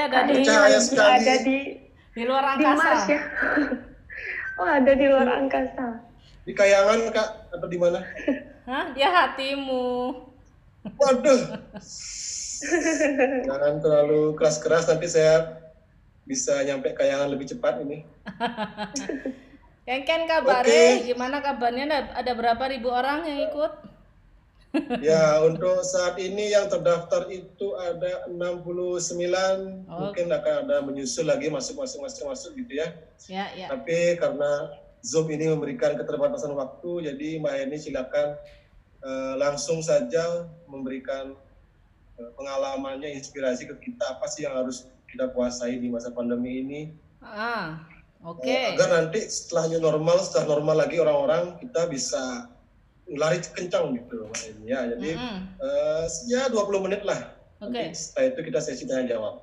saya ada di lagi sekali. ada di di luar di Mars angkasa. ya. oh, ada di luar angkasa. Di Kayangan kak atau di mana? Hah? Dia hatimu. Waduh. Jangan terlalu keras-keras nanti saya bisa nyampe Kayangan lebih cepat ini. Ken Ken kabarnya gimana kabarnya ada, ada berapa ribu orang yang ikut? Ya, untuk saat ini yang terdaftar itu ada 69, mungkin akan ada menyusul lagi masuk masuk masuk masuk gitu ya. Ya, ya. Tapi karena Zoom ini memberikan keterbatasan waktu, jadi Mbak Eni silakan eh, langsung saja memberikan eh, pengalamannya, inspirasi ke kita apa sih yang harus kita kuasai di masa pandemi ini. Ah, oke. Eh, agar nanti setelah new normal, setelah normal lagi orang-orang kita bisa lari kencang gitu ya. Jadi Mm-mm. eh, ya 20 menit lah. Oke. Nanti setelah itu kita sesi tanya jawab.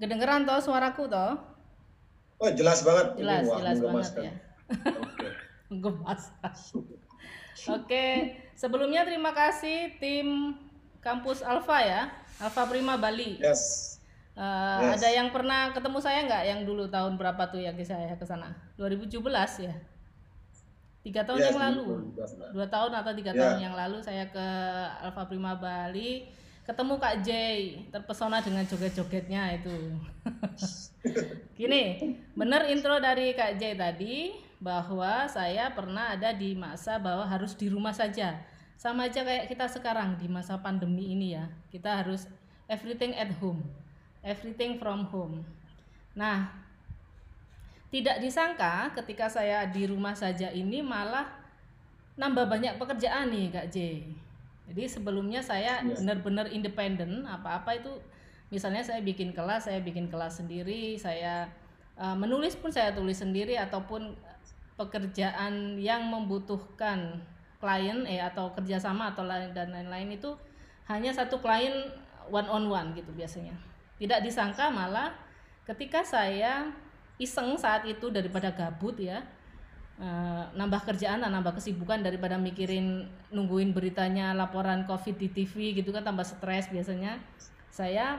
Kedengeran toh suaraku toh? Oh jelas banget. Jelas, wah, jelas banget ya. Oke. Gemas. Oke, sebelumnya terima kasih tim kampus Alfa ya, Alfa Prima Bali. Yes. Eh, Yes. Ada yang pernah ketemu saya nggak yang dulu tahun berapa tuh yang saya ke sana? 2017 ya. Tiga tahun Yes, yang lalu, 2017 lah. dua tahun atau tiga Ya. tahun yang lalu saya ke Alfa Prima Bali, ketemu Kak Jay, terpesona dengan joget-jogetnya itu. Gini, bener intro dari Kak Jay tadi bahwa saya pernah ada di masa bahwa harus di rumah saja. Sama aja kayak kita sekarang di masa pandemi ini ya. Kita harus everything at home. Everything from home. Nah, tidak disangka ketika saya di rumah saja ini malah nambah banyak pekerjaan nih Kak J. Jadi sebelumnya saya Yes. benar-benar independen, apa-apa itu misalnya saya bikin kelas, saya bikin kelas sendiri, saya uh, menulis pun saya tulis sendiri ataupun pekerjaan yang membutuhkan klien eh atau kerjasama atau lain dan lain-lain itu hanya satu klien one on one gitu biasanya. Tidak disangka malah ketika saya iseng saat itu daripada gabut ya. Eh, nambah kerjaan nambah kesibukan daripada mikirin nungguin beritanya laporan covid di TV gitu kan tambah stres biasanya. Saya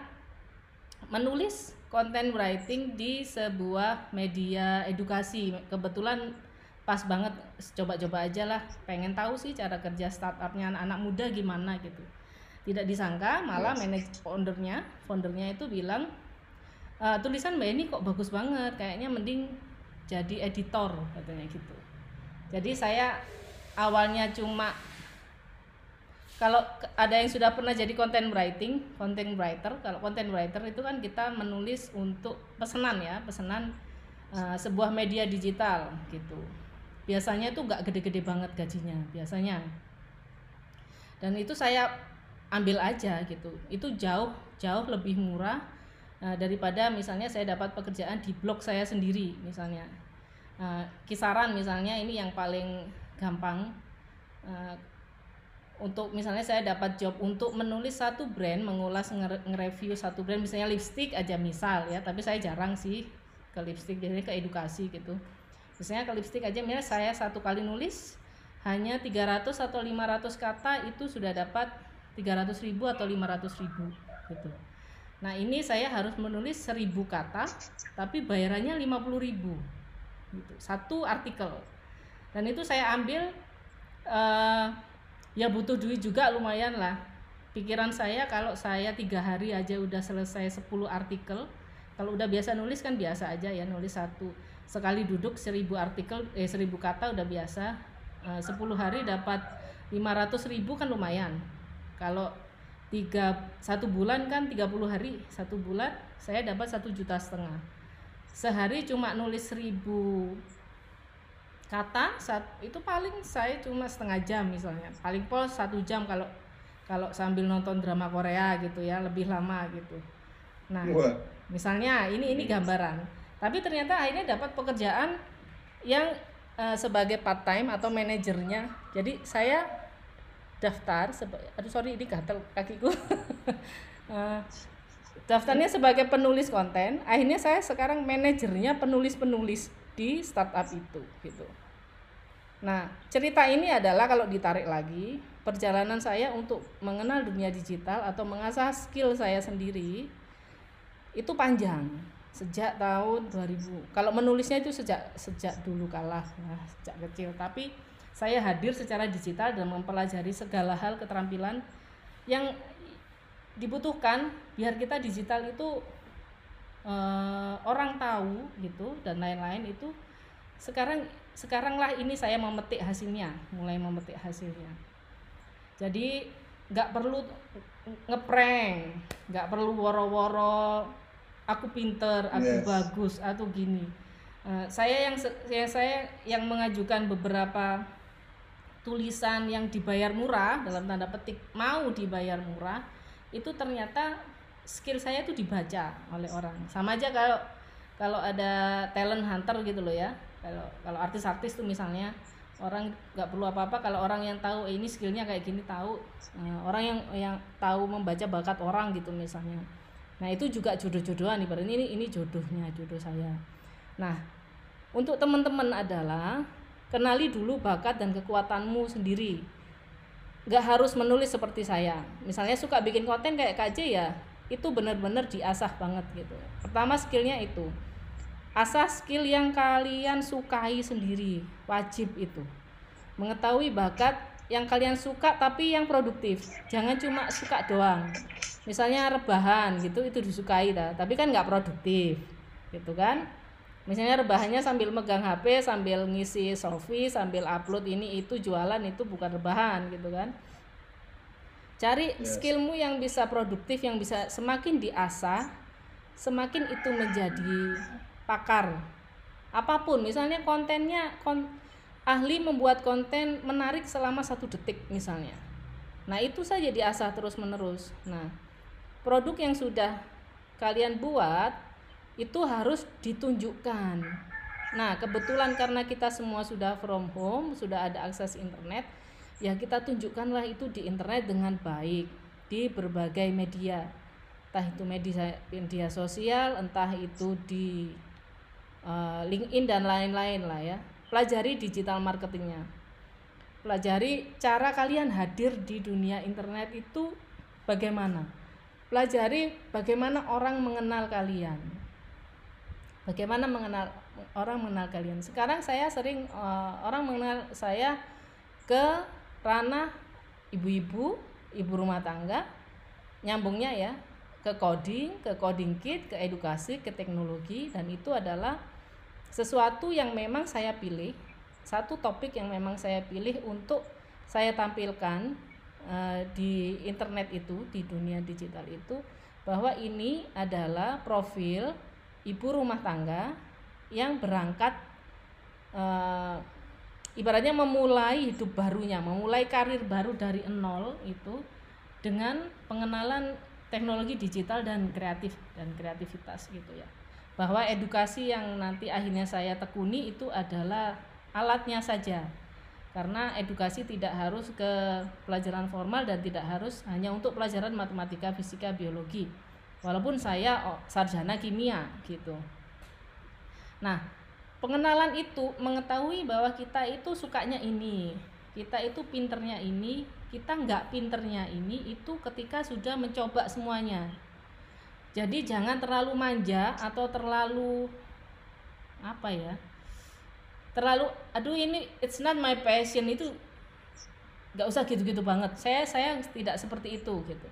menulis konten writing di sebuah media edukasi. Kebetulan pas banget coba-coba aja lah. Pengen tahu sih cara kerja startupnya anak-anak muda gimana gitu. Tidak disangka malah manage foundernya foundernya itu bilang "Eh, tulisan mbak ini kok bagus banget kayaknya mending jadi editor katanya gitu jadi saya awalnya cuma kalau ada yang sudah pernah jadi content writing, content writer, kalau content writer itu kan kita menulis untuk pesanan ya, pesanan eh, sebuah media digital gitu. Biasanya itu nggak gede-gede banget gajinya, biasanya. Dan itu saya ambil aja gitu. Itu jauh jauh lebih murah eh, daripada misalnya saya dapat pekerjaan di blog saya sendiri misalnya. Eh, kisaran misalnya ini yang paling gampang eh, untuk misalnya saya dapat job untuk menulis satu brand, mengulas nge- nge-review satu brand, misalnya lipstick aja misal ya, tapi saya jarang sih ke lipstick, biasanya ke edukasi gitu. Misalnya ke lipstick aja, misalnya saya satu kali nulis hanya 300 atau 500 kata itu sudah dapat 300 ribu atau 500 ribu gitu. Nah ini saya harus menulis 1000 kata, tapi bayarannya 50 ribu gitu. Satu artikel. Dan itu saya ambil eh, ya butuh duit juga lumayan lah pikiran saya kalau saya tiga hari aja udah selesai 10 artikel kalau udah biasa nulis kan biasa aja ya nulis satu sekali duduk 1000 artikel eh 1000 kata udah biasa Eh, 10 hari dapat 500 ribu kan lumayan kalau tiga satu bulan kan 30 hari satu bulan saya dapat satu juta setengah. Sehari cuma nulis 1000 kata saat itu paling saya cuma setengah jam misalnya. Paling pol satu jam kalau kalau sambil nonton drama Korea gitu ya lebih lama gitu. Nah Wah, misalnya ini ini gambaran. Tapi ternyata akhirnya dapat pekerjaan yang eh, sebagai part time atau manajernya. Jadi saya daftar aduh sorry ini gatel kakiku. Eh, daftarnya sebagai penulis konten akhirnya saya sekarang manajernya penulis-penulis di startup itu gitu. Nah, cerita ini adalah kalau ditarik lagi, perjalanan saya untuk mengenal dunia digital atau mengasah skill saya sendiri itu panjang sejak tahun 2000 kalau menulisnya itu sejak sejak dulu kalah sejak kecil. Tapi saya hadir secara digital dan mempelajari segala hal keterampilan yang dibutuhkan biar kita digital itu uh, orang tahu gitu dan lain-lain itu sekarang sekaranglah ini saya memetik hasilnya mulai memetik hasilnya jadi nggak perlu ngeprank nggak perlu woro-woro aku pinter aku yes. bagus atau gini uh, saya yang yang saya yang mengajukan beberapa tulisan yang dibayar murah dalam tanda petik mau dibayar murah itu ternyata skill saya itu dibaca oleh orang. Sama aja kalau kalau ada talent hunter gitu loh ya. Kalau kalau artis-artis tuh misalnya orang nggak perlu apa-apa kalau orang yang tahu eh, ini skillnya kayak gini tahu nah, orang yang yang tahu membaca bakat orang gitu misalnya. Nah itu juga jodoh-jodohan nih ini ini jodohnya jodoh saya. Nah untuk teman-teman adalah kenali dulu bakat dan kekuatanmu sendiri. Nggak harus menulis seperti saya. Misalnya suka bikin konten kayak KJ ya itu benar-benar diasah banget gitu. Pertama skillnya itu. Asah skill yang kalian sukai sendiri. Wajib itu. Mengetahui bakat yang kalian suka tapi yang produktif. Jangan cuma suka doang. Misalnya rebahan gitu itu disukai dah tapi kan nggak produktif gitu kan misalnya rebahannya sambil megang HP sambil ngisi selfie sambil upload ini itu jualan itu bukan rebahan gitu kan? Cari yes. skillmu yang bisa produktif yang bisa semakin diasah semakin itu menjadi pakar. Apa pun misalnya kontennya kon, ahli membuat konten menarik selama satu detik misalnya. Nah itu saja diasah terus menerus nah produk yang sudah kalian buat itu harus ditunjukkan. Nah kebetulan karena kita semua sudah from home sudah ada akses internet ya kita tunjukkanlah itu di internet dengan baik di berbagai media. Entah itu media media sosial entah itu di uh, LinkedIn dan lain-lain lah ya. Pelajari digital marketingnya. Pelajari cara kalian hadir di dunia internet itu bagaimana? Pelajari bagaimana orang mengenal kalian bagaimana mengenal orang mengenal kalian? Sekarang saya sering uh, orang mengenal saya ke ranah ibu-ibu ibu rumah tangga. Nyambungnya ya ke coding, ke coding kit, ke edukasi, ke teknologi. Dan itu adalah sesuatu yang memang saya pilih. Satu topik yang memang saya pilih untuk saya tampilkan uh, di internet itu di dunia digital itu bahwa ini adalah profil ibu rumah tangga yang berangkat uh, ibaratnya memulai hidup barunya memulai karir baru dari nol itu dengan pengenalan teknologi digital dan kreatif dan kreativitas gitu ya bahwa edukasi yang nanti akhirnya saya tekuni itu adalah alatnya saja karena edukasi tidak harus ke pelajaran formal dan tidak harus hanya untuk pelajaran matematika, fisika, biologi. Walaupun saya oh, sarjana kimia gitu. Nah, pengenalan itu mengetahui bahwa kita itu sukanya ini, kita itu pinternya ini, kita nggak pinternya ini itu ketika sudah mencoba semuanya. Jadi jangan terlalu manja atau terlalu apa ya terlalu aduh ini it's not my passion itu nggak usah gitu-gitu banget. Saya saya tidak seperti itu gitu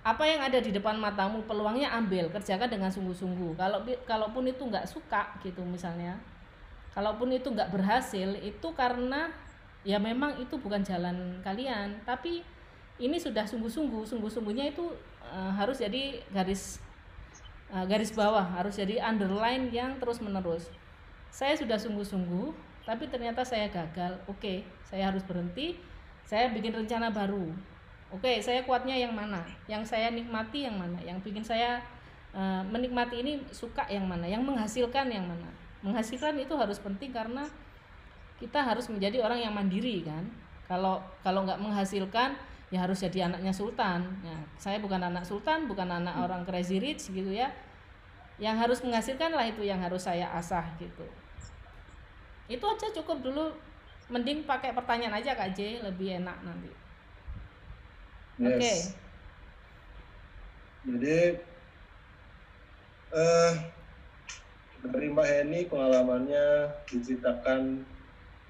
apa yang ada di depan matamu peluangnya ambil kerjakan dengan sungguh-sungguh. Kalau kalaupun itu nggak suka gitu misalnya. Kalaupun itu nggak berhasil itu karena ya memang itu bukan jalan kalian. Tapi ini sudah sungguh-sungguh sungguh-sungguhnya itu uh, harus jadi garis uh, garis bawah harus jadi underline yang terus menerus saya sudah sungguh-sungguh tapi ternyata saya gagal. Oke okay, saya harus berhenti. Saya bikin rencana baru oke okay, saya kuatnya yang mana? Yang saya nikmati yang mana? Yang bikin saya uh, menikmati ini suka yang mana? Yang menghasilkan yang mana? Menghasilkan itu harus penting karena kita harus menjadi orang yang mandiri kan? Kalau kalau nggak menghasilkan ya harus jadi anaknya sultan. Ya saya bukan anak sultan bukan anak hmm. orang crazy rich gitu ya. Yang harus menghasilkan lah itu yang harus saya asah gitu. Itu aja cukup dulu. Mending pakai pertanyaan aja kak J lebih enak nanti yes. oke okay. jadi eh dari Mbak Heni pengalamannya diceritakan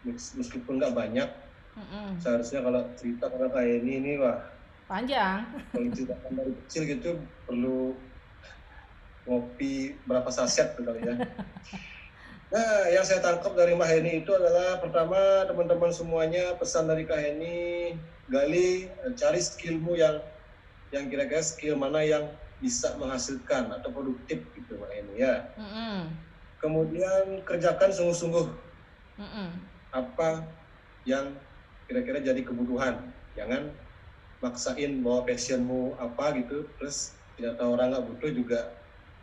mes- meskipun nggak banyak Mm-mm. seharusnya kalau cerita tentang Kak Heni ini wah Panjang. kalau diceritakan dari kecil gitu perlu ngopi berapa saset tuh kali ya. Nah, yang saya tangkap dari Mbak Heni itu adalah pertama teman-teman semuanya pesan dari Kak Heni gali cari skillmu yang yang kira-kira skill mana yang bisa menghasilkan atau produktif gitu Mbak Heni ya. Mm-mm. Kemudian kerjakan sungguh-sungguh Mm-mm. apa yang kira-kira jadi kebutuhan. Jangan maksain bahwa passionmu apa gitu, terus tidak tahu orang nggak butuh juga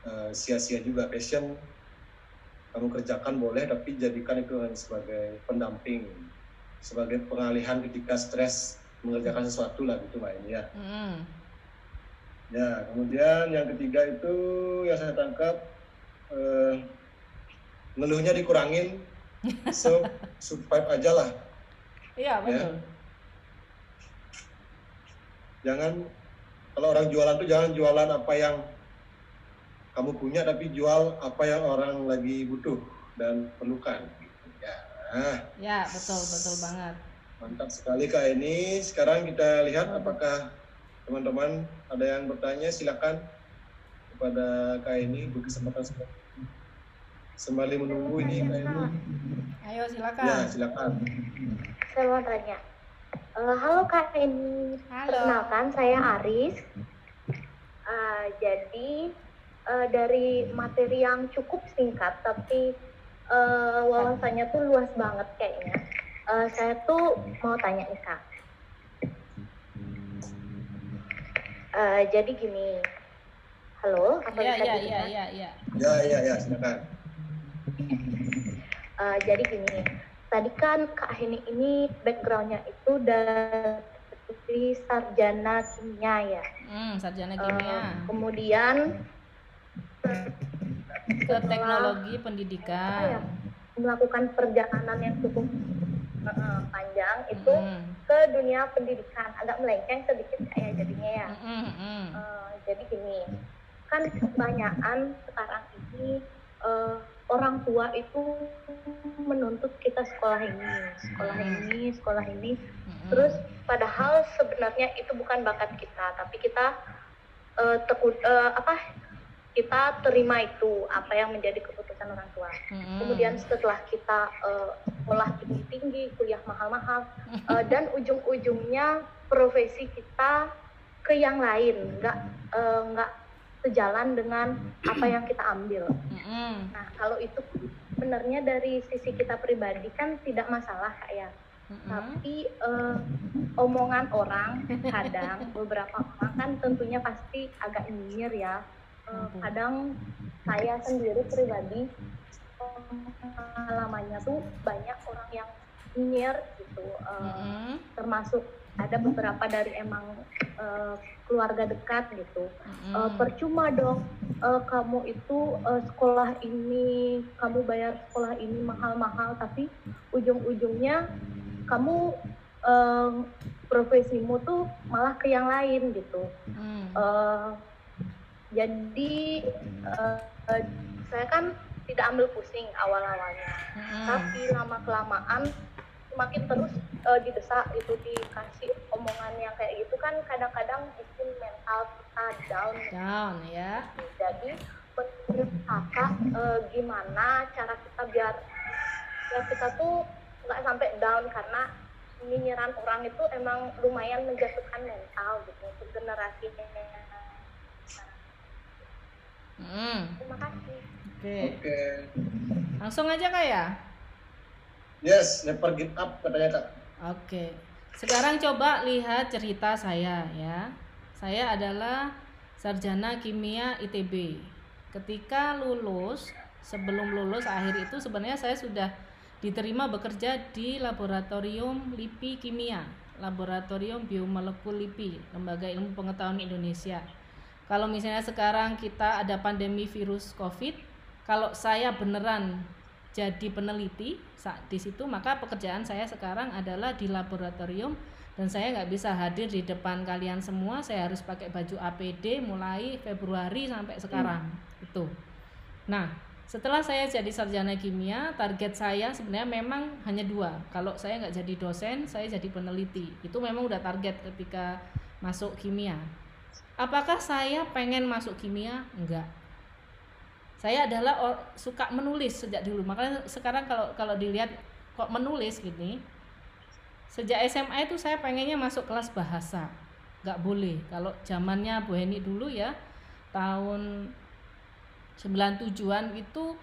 eh, sia-sia juga passion kamu kerjakan boleh tapi jadikan itu sebagai pendamping sebagai pengalihan ketika stres mengerjakan sesuatu lah gitu mbak ini ya Mm-mm. ya kemudian yang ketiga itu yang saya tangkap eh, ngeluhnya dikurangin so survive aja lah Iya betul. jangan kalau orang jualan tuh jangan jualan apa yang kamu punya tapi jual apa yang orang lagi butuh dan perlukan gitu. ya Ya betul betul banget. mantap sekali kak ini sekarang kita lihat apakah teman-teman ada yang bertanya silakan kepada kak ini beri kesempatan sekarang. sembari menunggu ini kak ini Ayo ya silakan. silakan Saya mau tanya. Eh, halo Kak ini. Halo. Perkenalkan saya Aris. Eh, jadi eh, dari materi yang cukup singkat tapi eh, wawasannya tuh luas banget kayaknya. Eh, saya tuh mau tanya nih Kak. Eh, jadi gini. Halo, apa Iya bisa iya iya iya iya. ya ya ya silakan Eh, jadi gini, tadi kan Kak Heni ini backgroundnya itu dari sarjana kimia ya. Hmm, sarjana kimia. kemudian Ke teknologi ya, pendidikan. melakukan perjalanan yang cukup eh, panjang itu Mm. ke dunia pendidikan, agak melenceng sedikit kayak jadinya ya. Mm, mm, mm. Eh, jadi gini, kan kebanyakan sekarang ini eh, orang tua itu menuntut kita sekolah ini, sekolah Hmm. ini, sekolah ini. Mm-mm. Terus padahal sebenarnya itu bukan bakat kita, tapi kita eh, tekun eh, apa? Kita terima itu apa yang menjadi keputusan orang tua. Mm-mm. Kemudian setelah kita eh, sekolah tinggi-tinggi, kuliah mahal-mahal, eh, dan ujung-ujungnya profesi kita ke yang lain, nggak eh, nggak sejalan dengan apa yang kita ambil. Mm-mm. Nah, kalau itu sebenarnya dari sisi kita pribadi kan tidak masalah kak ya. Mm-mm. Tapi eh, omongan orang kadang beberapa orang kan tentunya pasti agak nyinyir ya. Kadang saya sendiri pribadi pengalamannya tuh banyak orang yang nyinyir gitu. Eh, Mm-mm. termasuk ada beberapa dari emang eh, keluarga dekat gitu. Mm-mm. Eh, percuma dong eh, kamu itu eh, sekolah ini kamu bayar sekolah ini mahal-mahal tapi ujung-ujungnya kamu eh, profesimu tuh malah ke yang lain gitu Mm. Eh, jadi eh, saya kan tidak ambil pusing awal-awalnya Mm-mm. tapi lama kelamaan semakin terus eh, didesak itu dikasih omongan yang kayak gitu kan kadang-kadang bikin mental kita down Down ya. jadi menurut kakak eh, gimana cara kita biar ya kita tuh nggak sampai down karena nyinyiran orang itu emang lumayan menjatuhkan mental gitu untuk generasi Mm. terima kasih Oke. oke Langsung aja kak ya. yes never give up katanya kak Oke. Sekarang coba lihat cerita saya ya. Saya adalah sarjana kimia ITB. Ketika lulus, sebelum lulus akhir itu sebenarnya saya sudah diterima bekerja di laboratorium LIPI Kimia, Laboratorium Biomolekul LIPI, Lembaga Ilmu Pengetahuan Indonesia. Kalau misalnya sekarang kita ada pandemi virus COVID, kalau saya beneran jadi peneliti saat di situ maka pekerjaan saya sekarang adalah di laboratorium dan saya nggak bisa hadir di depan kalian semua saya harus pakai baju APD mulai Februari sampai sekarang itu Nah, setelah saya jadi sarjana kimia, target saya sebenarnya memang hanya dua. Kalau saya nggak jadi dosen, saya jadi peneliti. Itu memang udah target ketika masuk kimia. Apakah saya pengen masuk kimia? Enggak. Saya adalah suka menulis sejak dulu. Makanya sekarang kalau kalau dilihat kok menulis gini, sejak SMA itu saya pengennya masuk kelas bahasa. Nggak boleh. Kalau zamannya Bu Heni dulu ya, tahun 97-an itu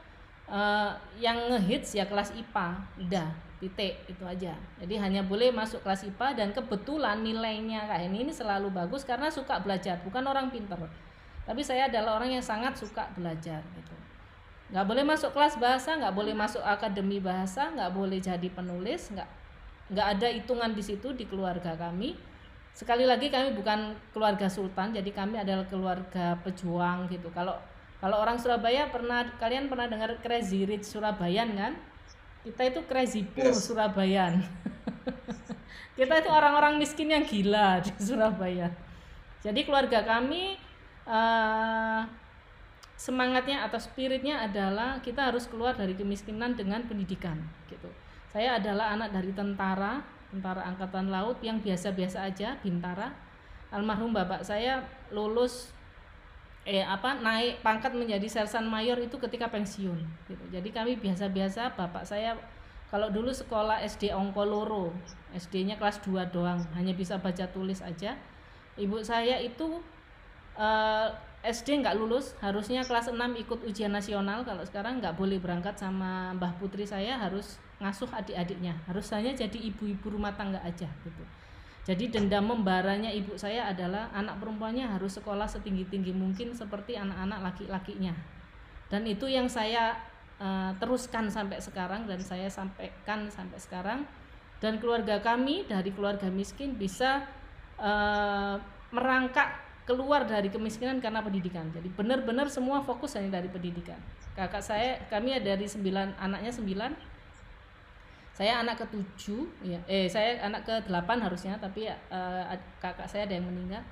uh, yang ngehits ya kelas IPA udah titik itu aja. Jadi hanya boleh masuk kelas IPA dan kebetulan nilainya kak ini ini selalu bagus karena suka belajar bukan orang pinter. Tapi saya adalah orang yang sangat suka belajar gitu. Nggak boleh masuk kelas bahasa nggak boleh masuk akademi bahasa nggak boleh jadi penulis nggak nggak ada hitungan di situ di keluarga kami. Sekali lagi kami bukan keluarga sultan jadi kami adalah keluarga pejuang gitu. Kalau kalau orang Surabaya pernah kalian pernah dengar Crazy Rich Surabayan kan? Kita itu Crazy Poor yes. Surabayan. kita itu orang-orang miskin yang gila di Surabaya. Jadi keluarga kami uh, semangatnya atau spiritnya adalah kita harus keluar dari kemiskinan dengan pendidikan gitu. Saya adalah anak dari tentara, tentara angkatan laut yang biasa-biasa aja, bintara. Almarhum bapak saya lulus eh apa naik pangkat menjadi sersan mayor itu ketika pensiun gitu. Jadi kami biasa-biasa bapak saya kalau dulu sekolah SD Ongkoloro, SD-nya kelas 2 doang, hanya bisa baca tulis aja. Ibu saya itu eh, SD nggak lulus, harusnya kelas 6 ikut ujian nasional. Kalau sekarang nggak boleh berangkat sama Mbah Putri saya harus ngasuh adik-adiknya. Harus hanya jadi ibu-ibu rumah tangga aja gitu. Jadi dendam membaranya ibu saya adalah anak perempuannya harus sekolah setinggi-tinggi mungkin seperti anak-anak laki-lakinya. Dan itu yang saya uh, teruskan sampai sekarang dan saya sampaikan sampai sekarang. Dan keluarga kami dari keluarga miskin bisa uh, merangkak keluar dari kemiskinan karena pendidikan. Jadi benar-benar semua fokus hanya dari pendidikan. Kakak saya, kami ada dari sembilan anaknya sembilan, saya anak ketujuh ya eh saya anak ke delapan harusnya tapi uh, kakak saya ada yang meninggal.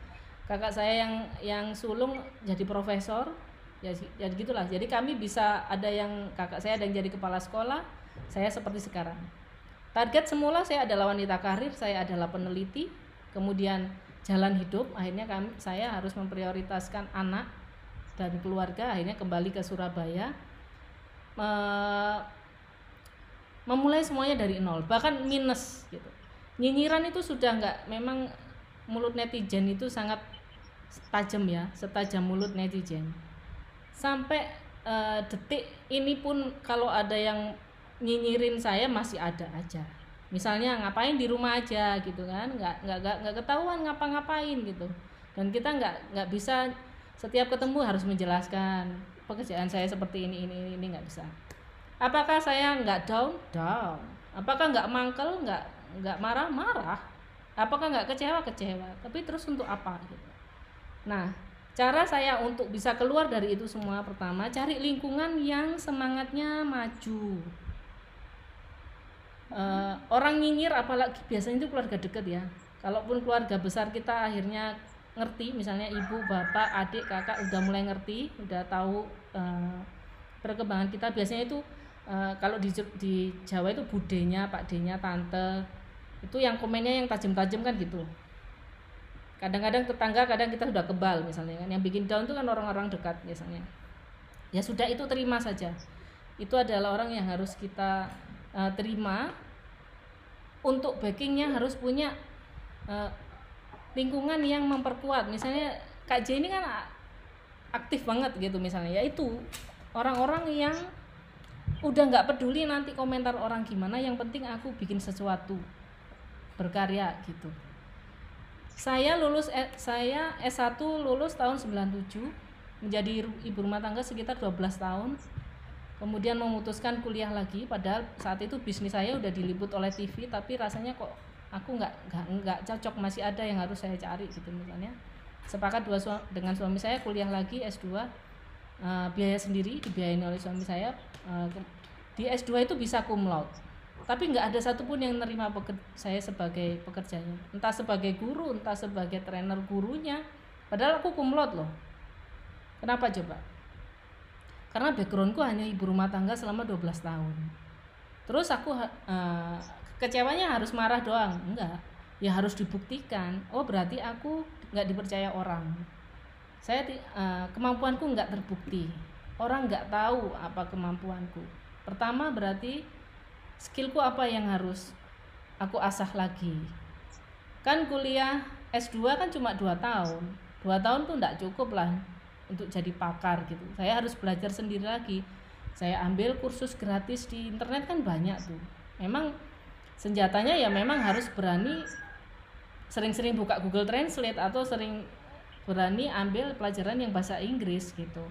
Kakak saya yang yang sulung jadi profesor ya jadi gitulah. Jadi kami bisa ada yang kakak saya ada yang jadi kepala sekolah saya seperti sekarang. Target semula saya adalah wanita karir saya adalah peneliti kemudian jalan hidup. Akhirnya kami saya harus memprioritaskan anak dan keluarga akhirnya kembali ke Surabaya memulai semuanya dari nol bahkan minus gitu. Nyinyiran itu sudah nggak memang mulut netizen itu sangat tajam ya setajam mulut netizen. Sampai uh, detik ini pun kalau ada yang nyinyirin saya masih ada aja. Misalnya ngapain di rumah aja? gitu kan nggak nggak nggak, nggak ketahuan ngapa-ngapain gitu. Dan kita nggak nggak bisa setiap ketemu harus menjelaskan pekerjaan saya seperti ini ini ini nggak bisa apakah saya nggak down? Down. Apakah nggak mangkel? Nggak nggak marah? Marah. Apakah nggak kecewa? Kecewa. Tapi terus untuk apa gitu. Nah cara saya untuk bisa keluar dari itu semua pertama cari lingkungan yang semangatnya maju. Uh, orang nyinyir apalagi biasanya itu keluarga dekat ya. Kalaupun keluarga besar kita akhirnya ngerti misalnya ibu bapak adik kakak udah mulai ngerti udah tahu uh, perkembangan kita biasanya itu uh, kalau di, di Jawa itu budenya, pak denya, tante itu yang komennya yang tajam-tajam kan gitu. Kadang-kadang tetangga kadang kita sudah kebal misalnya kan. Yang bikin down itu kan orang-orang dekat biasanya. Ya sudah itu terima saja. Itu adalah orang yang harus kita uh, terima. Untuk backingnya harus punya uh, lingkungan yang memperkuat. Misalnya Kak J ini kan aktif banget gitu misalnya. Yaitu orang-orang yang udah nggak peduli nanti komentar orang gimana yang penting aku bikin sesuatu berkarya gitu. Saya lulus eh, saya S1 lulus tahun 97 menjadi ibu rumah tangga sekitar 12 tahun. Kemudian memutuskan kuliah lagi padahal saat itu bisnis saya udah diliput oleh TV tapi rasanya kok aku nggak nggak nggak cocok masih ada yang harus saya cari gitu misalnya. Sepakat dua suami, dengan suami saya kuliah lagi S2 uh, eh, biaya sendiri dibiayain oleh suami saya di S2 itu bisa cum laude. Tapi nggak ada satupun yang nerima saya sebagai pekerjanya. Entah sebagai guru entah sebagai trainer gurunya. Padahal aku cum laude loh. Kenapa coba? Karena backgroundku hanya ibu rumah tangga selama 12 tahun. Terus aku uh, kecewanya harus marah doang. Enggak. Ya harus dibuktikan. Oh berarti aku nggak dipercaya orang. Saya uh, kemampuanku nggak terbukti orang nggak tahu apa kemampuanku. Pertama berarti skillku apa yang harus aku asah lagi? Kan kuliah S2 kan cuma dua tahun. Dua tahun tuh nggak cukup lah untuk jadi pakar gitu. Saya harus belajar sendiri lagi. Saya ambil kursus gratis di internet kan banyak tuh. Memang senjatanya ya memang harus berani sering-sering buka Google Translate atau sering berani ambil pelajaran yang bahasa Inggris gitu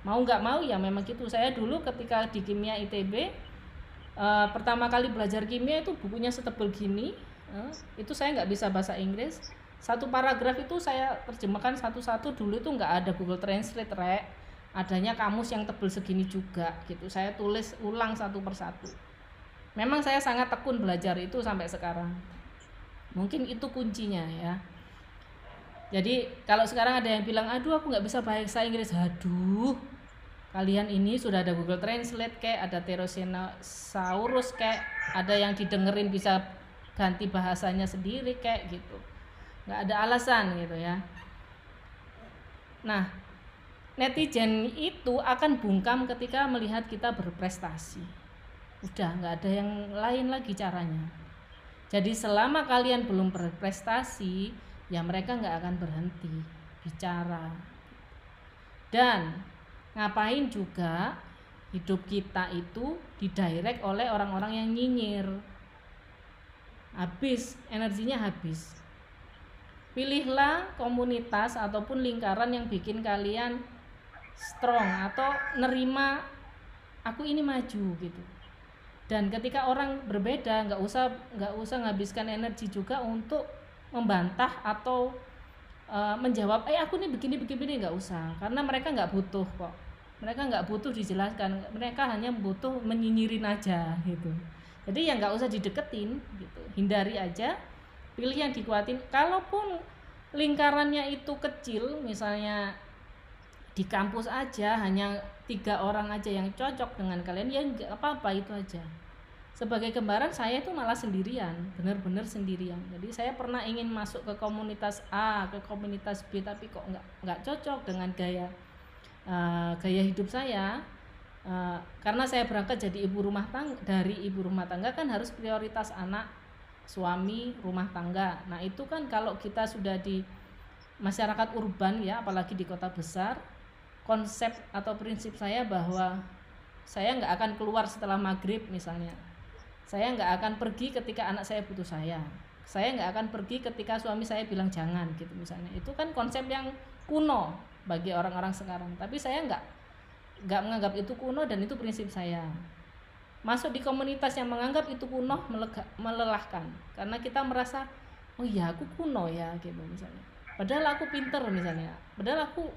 mau nggak mau ya memang gitu. Saya dulu ketika di kimia ITB uh, eh, pertama kali belajar kimia itu bukunya setebal gini uh, itu saya nggak bisa bahasa Inggris. Satu paragraf itu saya terjemahkan satu-satu. Dulu itu nggak ada Google Translate rek. Adanya kamus yang tebel segini juga gitu. Saya tulis ulang satu persatu. Memang saya sangat tekun belajar itu sampai sekarang. Mungkin itu kuncinya ya jadi kalau sekarang ada yang bilang aduh aku nggak bisa bahasa Inggris. Aduh kalian ini sudah ada Google Translate kayak ada Therosaurus kayak ada yang didengerin bisa ganti bahasanya sendiri kayak gitu. Nggak ada alasan gitu ya. Nah netizen itu akan bungkam ketika melihat kita berprestasi. Udah nggak ada yang lain lagi caranya. Jadi selama kalian belum berprestasi ya mereka nggak akan berhenti bicara. Dan ngapain juga hidup kita itu didirect oleh orang-orang yang nyinyir. Habis energinya habis. Pilihlah komunitas ataupun lingkaran yang bikin kalian strong atau nerima aku ini maju gitu. Dan ketika orang berbeda nggak usah nggak usah menghabiskan energi juga untuk membantah atau uh, menjawab eh aku ini begini begini. Nggak usah karena mereka nggak butuh kok. Mereka nggak butuh dijelaskan mereka hanya butuh menyinyirin aja gitu. Jadi ya nggak usah dideketin gitu. Hindari aja pilih yang dikuatin. Kalaupun lingkarannya itu kecil misalnya di kampus aja hanya tiga orang aja yang cocok dengan kalian ya nggak apa-apa itu aja sebagai kembaran saya itu malah sendirian benar-benar sendirian jadi saya pernah ingin masuk ke komunitas A ke komunitas B tapi kok nggak nggak cocok dengan gaya uh, gaya hidup saya uh, karena saya berangkat jadi ibu rumah tangga dari ibu rumah tangga kan harus prioritas anak suami rumah tangga. Nah, itu kan kalau kita sudah di masyarakat urban ya, apalagi di kota besar, konsep atau prinsip saya bahwa saya nggak akan keluar setelah maghrib misalnya. Saya nggak akan pergi ketika anak saya butuh saya. Saya nggak akan pergi ketika suami saya bilang jangan gitu misalnya. Itu kan konsep yang kuno bagi orang-orang sekarang. Tapi saya nggak nggak menganggap itu kuno dan itu prinsip saya masuk di komunitas yang menganggap itu kuno melelahkan karena kita merasa oh iya aku kuno ya gitu misalnya padahal aku pinter misalnya padahal aku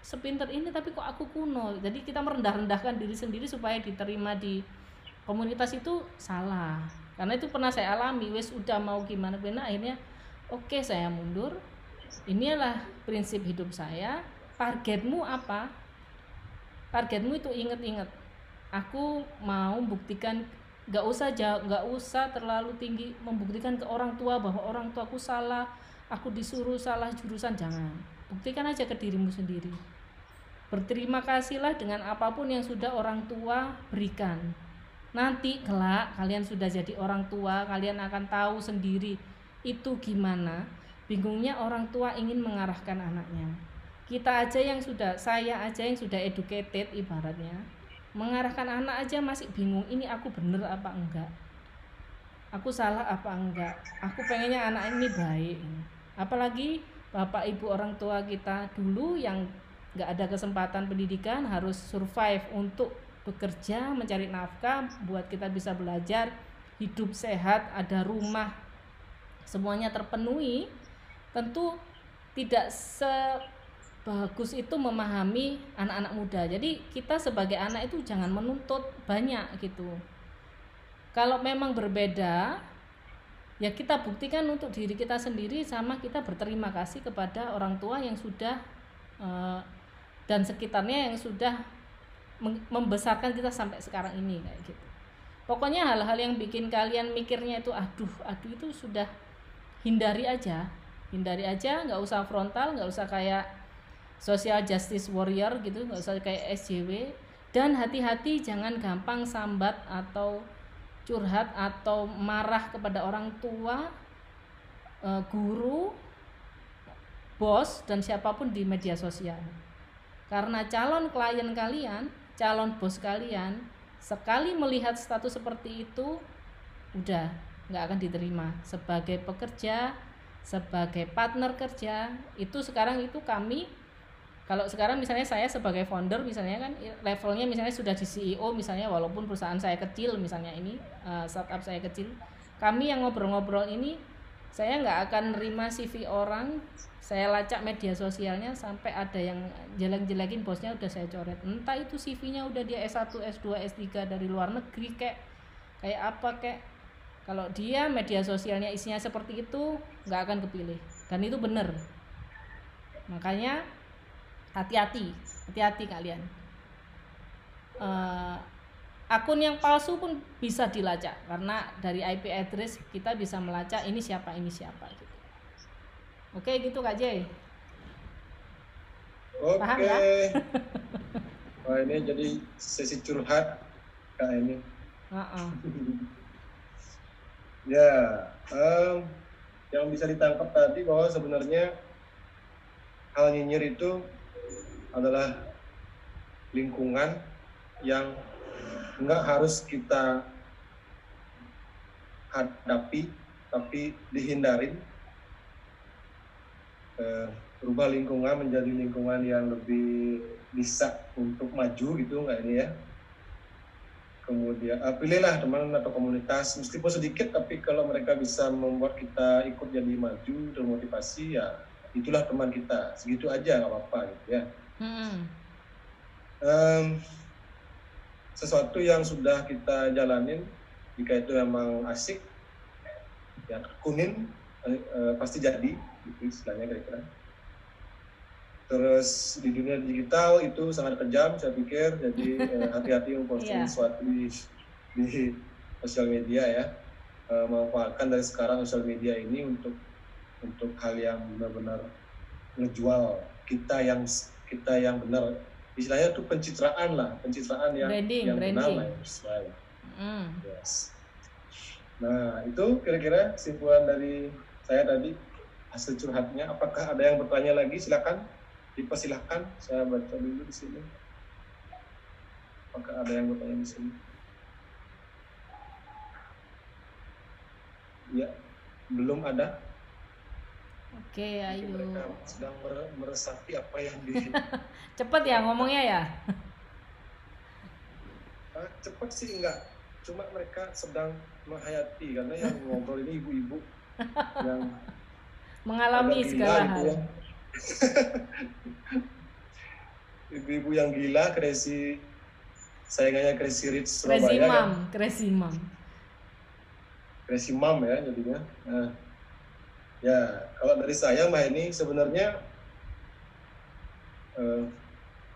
sepinter ini tapi kok aku kuno jadi kita merendah-rendahkan diri sendiri supaya diterima di komunitas itu salah. Karena itu pernah saya alami wes udah mau gimana gimana akhirnya oke okay, saya mundur. Inilah prinsip hidup saya. Targetmu apa? Targetmu itu inget-inget aku mau buktikan nggak usah jauh nggak usah terlalu tinggi membuktikan ke orang tua bahwa orang tuaku salah aku disuruh salah jurusan jangan. Buktikan aja ke dirimu sendiri. Berterima kasihlah dengan apa pun yang sudah orang tua berikan nanti kelak kalian sudah jadi orang tua kalian akan tahu sendiri itu gimana. Bingungnya orang tua ingin mengarahkan anaknya. Kita aja yang sudah saya aja yang sudah educated ibaratnya. Mengarahkan anak aja masih bingung ini aku bener apa enggak? Aku salah apa enggak? Aku pengennya anak ini baik. Apalagi bapak ibu orang tua kita dulu yang nggak ada kesempatan pendidikan harus survive untuk bekerja mencari nafkah buat kita bisa belajar hidup sehat ada rumah semuanya terpenuhi tentu tidak se bagus itu memahami anak-anak muda. Jadi kita sebagai anak itu jangan menuntut banyak gitu. Kalau memang berbeda, ya kita buktikan untuk diri kita sendiri sama kita berterima kasih kepada orang tua yang sudah uh, dan sekitarnya yang sudah membesarkan kita sampai sekarang ini kayak gitu. Pokoknya hal-hal yang bikin kalian mikirnya itu aduh aduh itu sudah hindari aja. Hindari aja nggak usah frontal nggak usah kayak social justice warrior gitu nggak usah kayak SJW dan hati-hati jangan gampang sambat atau curhat atau marah kepada orang tua eh, guru bos dan siapa pun di media sosial. Karena calon klien kalian calon bos kalian sekali melihat status seperti itu udah nggak akan diterima. Sebagai pekerja sebagai partner kerja itu sekarang itu kami kalau sekarang misalnya saya sebagai founder misalnya kan levelnya misalnya sudah di CEO misalnya walaupun perusahaan saya kecil misalnya ini uh, startup saya kecil kami yang ngobrol-ngobrol ini saya nggak akan nerima CV orang. Saya lacak media sosialnya sampai ada yang jelek-jelekin bosnya udah saya coret. Entah itu CV-nya udah dia S1 S2 S3 dari luar negeri kayak kayak apa kayak kalau dia media sosialnya isinya seperti itu nggak akan kepilih. Dan itu benar makanya hati-hati. Hati-hati kalian. Uh, akun yang palsu pun bisa dilacak karena dari IP address kita bisa melacak ini siapa ini siapa gitu oke gitu kak Jay Oke. Paham ya? Wah ini jadi sesi curhat kak ini. uh-uh. Ya, em, yang bisa ditangkap tadi bahwa sebenarnya hal nyinyir itu adalah lingkungan yang nggak harus kita hadapi, tapi dihindarin. Eh, rubah lingkungan menjadi lingkungan yang lebih bisa untuk maju gitu nggak ini ya kemudian uh, pilihlah teman atau komunitas meskipun sedikit tapi kalau mereka bisa membuat kita ikut jadi maju termotivasi ya itulah teman kita segitu aja nggak apa-apa gitu ya Hmm. Sesuatu yang sudah kita jalanin jika itu memang asik ya tekunin eh, pasti jadi gitu istilahnya kira-kira. Terus di dunia digital itu sangat kejam saya pikir jadi eh, hati-hati memposting Iya. sesuatu di, di sosial media ya. Eh, manfaatkan dari sekarang sosial media ini untuk untuk hal yang benar-benar ngejual kita yang kita yang benar istilahnya itu pencitraan lah pencitraan yang Branding, yang benar branding. lah sesuai. Hmm. yes. Nah itu kira-kira kesimpulan dari saya tadi hasil curhatnya. Apakah ada yang bertanya lagi? Silakan. Dipersilahkan. Saya baca dulu di sini. Apakah ada yang bertanya di sini? Ya belum ada oke ayo. mereka sedang mere- meresapi apa yang di cepet ya ngomongnya ya? Ah, cepat sih enggak. Cuma mereka sedang menghayati karena yang ngobrol ini ibu-ibu yang mengalami segala hal. Ibu-ibu yang gila crazy sayangannya crazy rich crazy Surabaya mom kan crazy mom crazy mom ya jadinya. Nah, ya kalau dari saya mbak ini sebenarnya eh,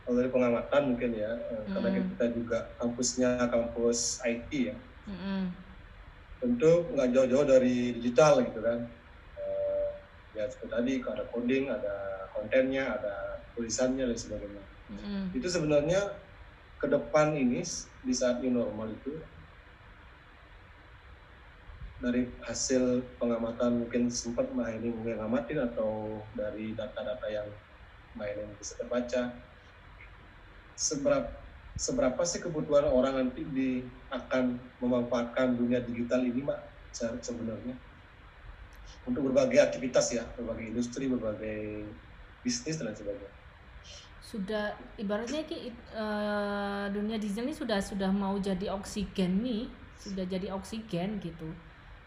kalau dari pengamatan mungkin ya eh, karena Hmm. kita juga kampusnya kampus IT ya Mm-mm. tentu nggak jauh-jauh dari digital gitu kan Eh, ya seperti tadi ada coding ada kontennya ada tulisannya dan sebagainya Mm-mm. itu sebenarnya ke depan ini di saat new normal itu dari hasil pengamatan mungkin sempat Mbak Heni ngamatin atau dari data-data yang Mbak Heni bisa terbaca? Seberapa seberapa sih kebutuhan orang nanti di akan memanfaatkan dunia digital ini Mbak se- sebenarnya? Untuk berbagai aktivitas ya berbagai industri berbagai bisnis dan sebagainya. Sudah ibaratnya ki eh, dunia digital ini sudah sudah mau jadi oksigen nih sudah jadi oksigen gitu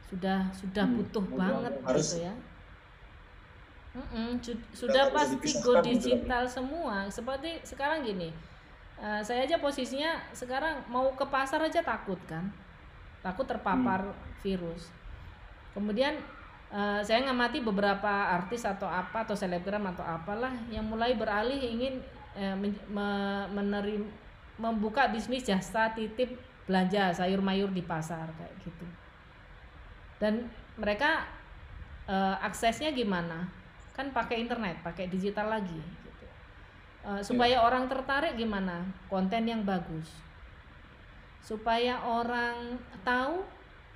sudah sudah Hmm, butuh banget harus- gitu ya. Mm-mm, su- sudah pasti go gitu digital semua. Seperti sekarang gini eh, saya aja posisinya sekarang mau ke pasar aja takut kan. Takut terpapar Hmm. virus. Kemudian eh, saya ngamati beberapa artis atau apa atau selebgram atau apalah yang mulai beralih ingin men- me- menerim membuka bisnis jasa titip belanja sayur mayur di pasar kayak gitu dan mereka uh, aksesnya gimana? Kan pakai internet pakai digital lagi gitu. uh, supaya orang tertarik gimana? Konten yang bagus. Supaya orang tahu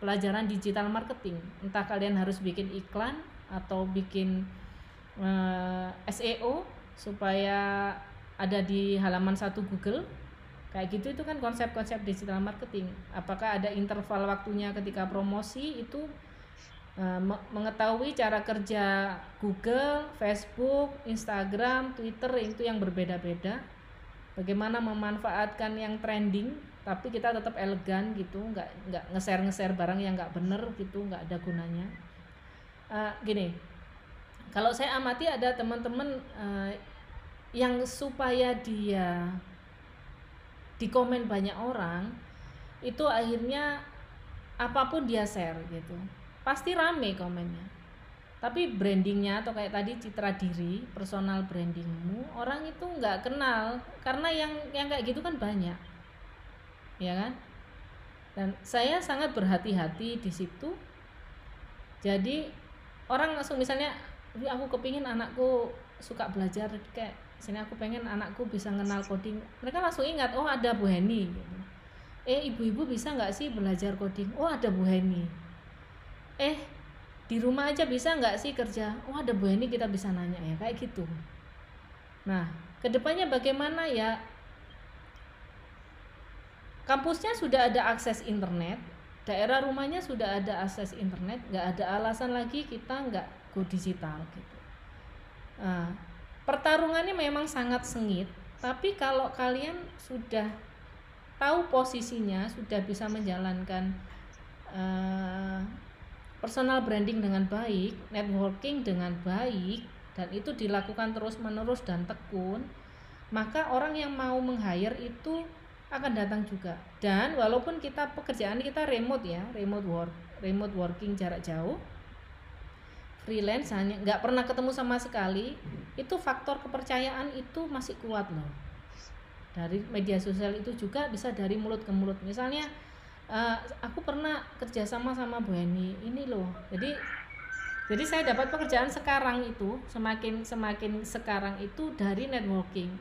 pelajaran digital marketing. Entah kalian harus bikin iklan atau bikin uh, eh, SEO supaya ada di halaman satu Google kayak gitu itu kan konsep-konsep digital marketing. Apakah ada interval waktunya ketika promosi itu uh, mengetahui cara kerja Google, Facebook, Instagram, Twitter itu yang berbeda-beda. Bagaimana memanfaatkan yang trending tapi kita tetap elegan gitu nggak nggak nge-share nge-share barang yang nggak bener gitu nggak ada gunanya. Uh, gini kalau saya amati ada teman-teman uh, yang supaya dia di komen banyak orang itu akhirnya apa pun dia share gitu. Pasti rame komennya. Tapi brandingnya atau kayak tadi citra diri personal brandingmu orang itu nggak kenal. Karena yang yang kayak gitu kan banyak. Ya kan? Dan saya sangat berhati-hati di situ. Jadi orang langsung misalnya aku kepingin anakku suka belajar kayak sini aku pengen anakku bisa kenal coding. Mereka langsung ingat oh ada Bu Heni. Eh ibu-ibu bisa nggak sih belajar coding? Oh ada Bu Heni. Eh di rumah aja bisa nggak sih kerja? Oh ada Bu Heni kita bisa nanya. Ya kayak gitu. Nah ke depannya bagaimana ya? Kampusnya sudah ada akses internet daerah rumahnya sudah ada akses internet nggak ada alasan lagi kita nggak go digital gitu. Nah, pertarungannya memang sangat sengit tapi kalau kalian sudah tahu posisinya sudah bisa menjalankan uh, personal branding dengan baik networking dengan baik dan itu dilakukan terus menerus dan tekun maka orang yang mau meng-hire itu akan datang juga. Dan walaupun kita pekerjaan kita remote ya remote work remote working jarak jauh freelance hanya nggak pernah ketemu sama sekali itu faktor kepercayaan itu masih kuat loh. Dari media sosial itu juga bisa dari mulut ke mulut. Misalnya uh, aku pernah kerja sama sama Bu Heni ini loh. Jadi jadi saya dapat pekerjaan sekarang itu semakin semakin sekarang itu dari networking.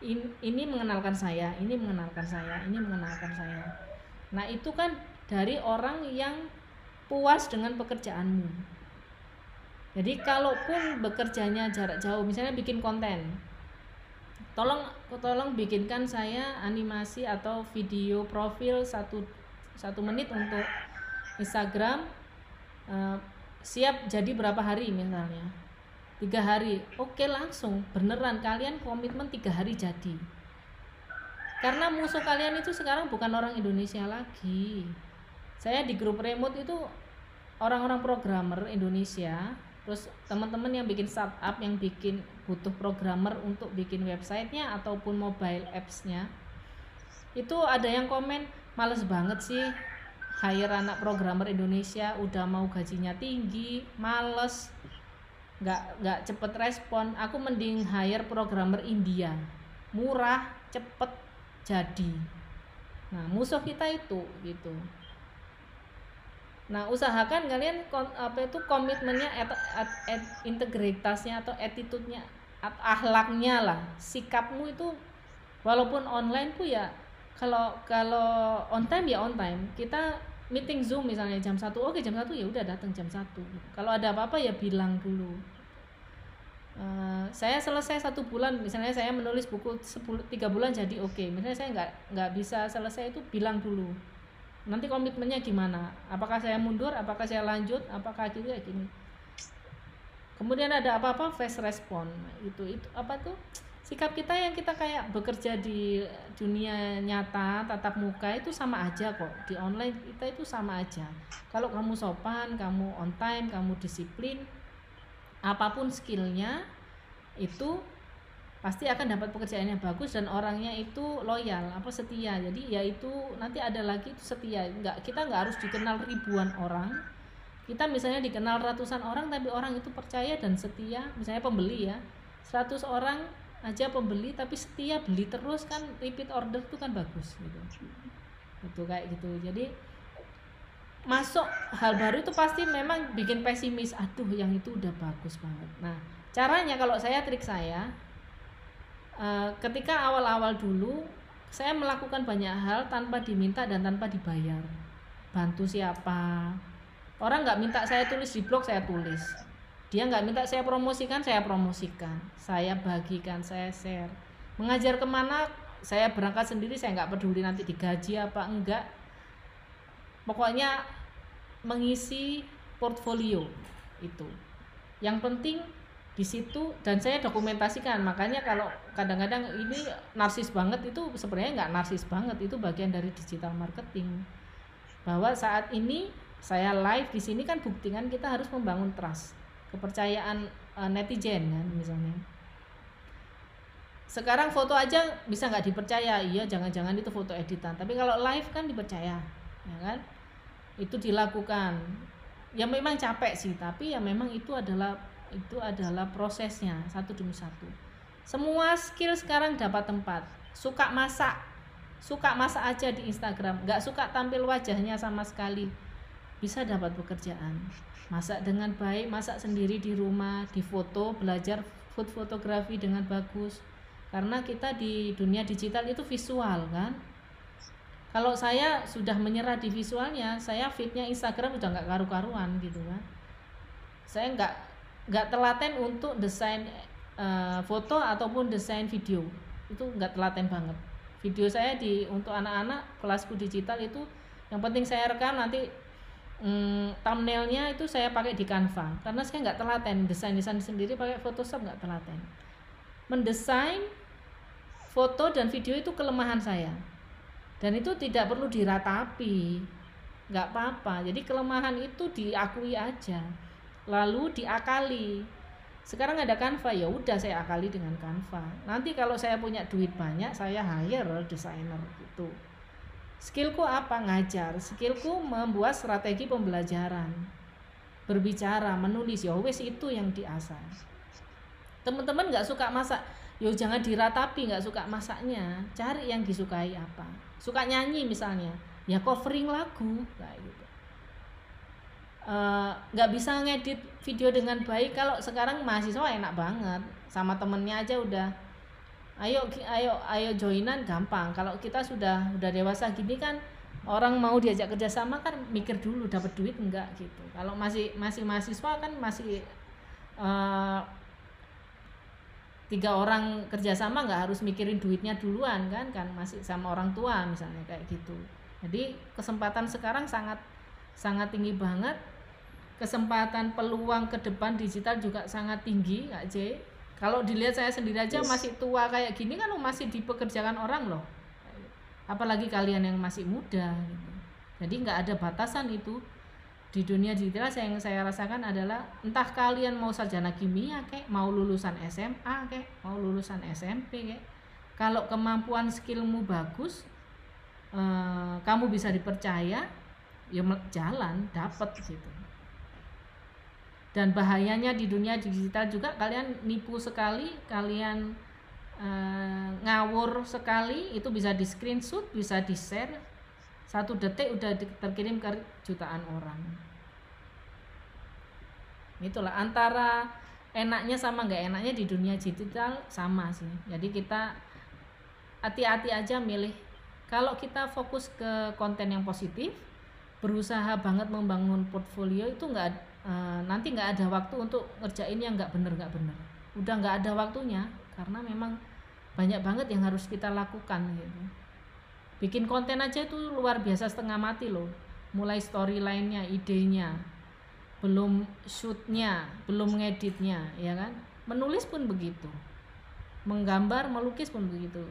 In, ini mengenalkan saya ini mengenalkan saya ini mengenalkan saya. Nah itu kan dari orang yang puas dengan pekerjaanmu jadi kalaupun bekerjanya jarak jauh misalnya bikin konten tolong tolong bikinkan saya animasi atau video profil satu satu menit untuk Instagram uh, siap jadi berapa hari misalnya? Tiga hari. Oke langsung. Beneran kalian komitmen tiga hari jadi. Karena musuh kalian itu sekarang bukan orang Indonesia lagi. Saya di grup remote itu orang-orang programmer Indonesia terus teman-teman yang bikin startup yang bikin butuh programmer untuk bikin websitenya ataupun mobile appsnya itu ada yang komen males banget sih hire anak programmer Indonesia udah mau gajinya tinggi males nggak nggak cepet respon. Aku mending hire programmer India murah cepet jadi. Nah musuh kita itu gitu Nah, usahakan kalian apa itu komitmennya atau integritasnya atau attitude-nya akhlaknya lah, sikapmu itu walaupun online tuh ya kalau kalau on time ya on time. Kita meeting Zoom misalnya jam satu oke jam satu ya udah datang jam satu Kalau ada apa-apa ya bilang dulu. Uh, saya selesai satu bulan misalnya saya menulis buku 10 tiga bulan jadi oke okay. misalnya saya nggak nggak bisa selesai itu bilang dulu nanti komitmennya gimana? Apakah saya mundur? Apakah saya lanjut? Apakah ya gini? Kemudian ada apa-apa fast respon. Itu itu apa tuh? Sikap kita yang kita kayak bekerja di dunia nyata tatap muka itu sama aja kok. Di online kita itu sama aja. Kalau kamu sopan kamu on time kamu disiplin apa pun skillnya itu pasti akan dapat pekerjaan yang bagus dan orangnya itu loyal apa setia. Jadi ya itu nanti ada lagi itu setia. Nggak kita nggak harus dikenal ribuan orang. Kita misalnya dikenal ratusan orang tapi orang itu percaya dan setia misalnya pembeli ya. 100 orang aja pembeli tapi setia beli terus kan repeat order tuh kan bagus gitu. Itu kayak gitu. Jadi masuk hal baru itu pasti memang bikin pesimis aduh yang itu udah bagus banget. Nah caranya kalau saya trik saya uh, ketika awal-awal dulu saya melakukan banyak hal tanpa diminta dan tanpa dibayar. Bantu siapa? Orang nggak minta saya tulis di blog saya tulis. Dia nggak minta saya promosikan saya promosikan. Saya bagikan saya share. Mengajar ke mana? Saya berangkat sendiri saya nggak peduli nanti digaji apa enggak. Pokoknya mengisi portfolio itu. Yang penting di situ dan saya dokumentasikan. Makanya kalau kadang-kadang ini narsis banget itu sebenarnya nggak narsis banget itu bagian dari digital marketing. Bahwa saat ini saya live di sini kan buktikan kita harus membangun trust kepercayaan uh, netizen kan misalnya. Sekarang foto aja bisa nggak dipercaya? Iya jangan-jangan itu foto editan. Tapi kalau live kan dipercaya ya kan? Itu dilakukan. Ya memang capek sih tapi ya memang itu adalah itu adalah prosesnya satu demi satu. Semua skill sekarang dapat tempat. Suka masak. Suka masak aja di Instagram. Nggak suka tampil wajahnya sama sekali. Bisa dapat pekerjaan. Masak dengan baik masak sendiri di rumah di foto belajar food fotografi dengan bagus. Karena kita di dunia digital itu visual kan? Kalau saya sudah menyerah di visualnya saya fitnya Instagram udah nggak karu-karuan gitu kan. Saya nggak nggak telaten untuk desain uh, foto ataupun desain video. Itu nggak telaten banget. Video saya di untuk anak-anak kelasku digital itu yang penting saya rekam nanti um, thumbnailnya itu saya pakai di Canva. Karena saya nggak telaten desain desain sendiri pakai Photoshop nggak telaten. Mendesain foto dan video itu kelemahan saya. Dan itu tidak perlu diratapi. Nggak apa-apa. Jadi kelemahan itu diakui aja lalu diakali. Sekarang ada Canva ya udah saya akali dengan Canva. Nanti kalau saya punya duit banyak saya hire desainer gitu. Skillku apa? Ngajar. Skillku membuat strategi pembelajaran. Berbicara menulis. Ya wes itu yang diasah. Teman-teman nggak suka masak. Yo jangan diratapi nggak suka masaknya. Cari yang disukai apa. Suka nyanyi misalnya. Ya covering lagu. Kayak gitu nggak uh, bisa ngedit video dengan baik. Kalau sekarang mahasiswa enak banget. Sama temennya aja udah ayo ayo ayo joinan gampang. Kalau kita sudah udah dewasa gini kan orang mau diajak kerjasama kan mikir dulu dapat duit enggak gitu. Kalau masih masih mahasiswa kan masih uh, tiga orang kerjasama nggak harus mikirin duitnya duluan kan kan masih sama orang tua misalnya kayak gitu. Jadi kesempatan sekarang sangat sangat tinggi banget kesempatan peluang ke depan digital juga sangat tinggi Kak J. Kalau dilihat saya sendiri aja yes. masih tua kayak gini kan masih dipekerjakan orang loh. Apalagi kalian yang masih muda gitu. jadi nggak ada batasan itu. Di dunia digital yang saya rasakan adalah entah kalian mau sarjana kimia kayak mau lulusan SMA kayak mau lulusan SMP kayak kalau kemampuan skillmu bagus eh, kamu bisa dipercaya ya jalan dapat gitu dan bahayanya di dunia digital juga kalian nipu sekali kalian uh, ngawur sekali itu bisa di screenshot bisa di share satu detik udah terkirim ke jutaan orang. Itulah antara enaknya sama nggak enaknya di dunia digital sama sih. Jadi kita hati-hati aja milih. Kalau kita fokus ke konten yang positif berusaha banget membangun portfolio itu nggak uh, nanti nggak ada waktu untuk ngerjain yang nggak bener nggak bener. Udah nggak ada waktunya karena memang banyak banget yang harus kita lakukan gitu. Bikin konten aja itu luar biasa setengah mati loh. Mulai storylinenya idenya belum shootnya belum ngeditnya ya kan? Menulis pun begitu. Menggambar melukis pun begitu.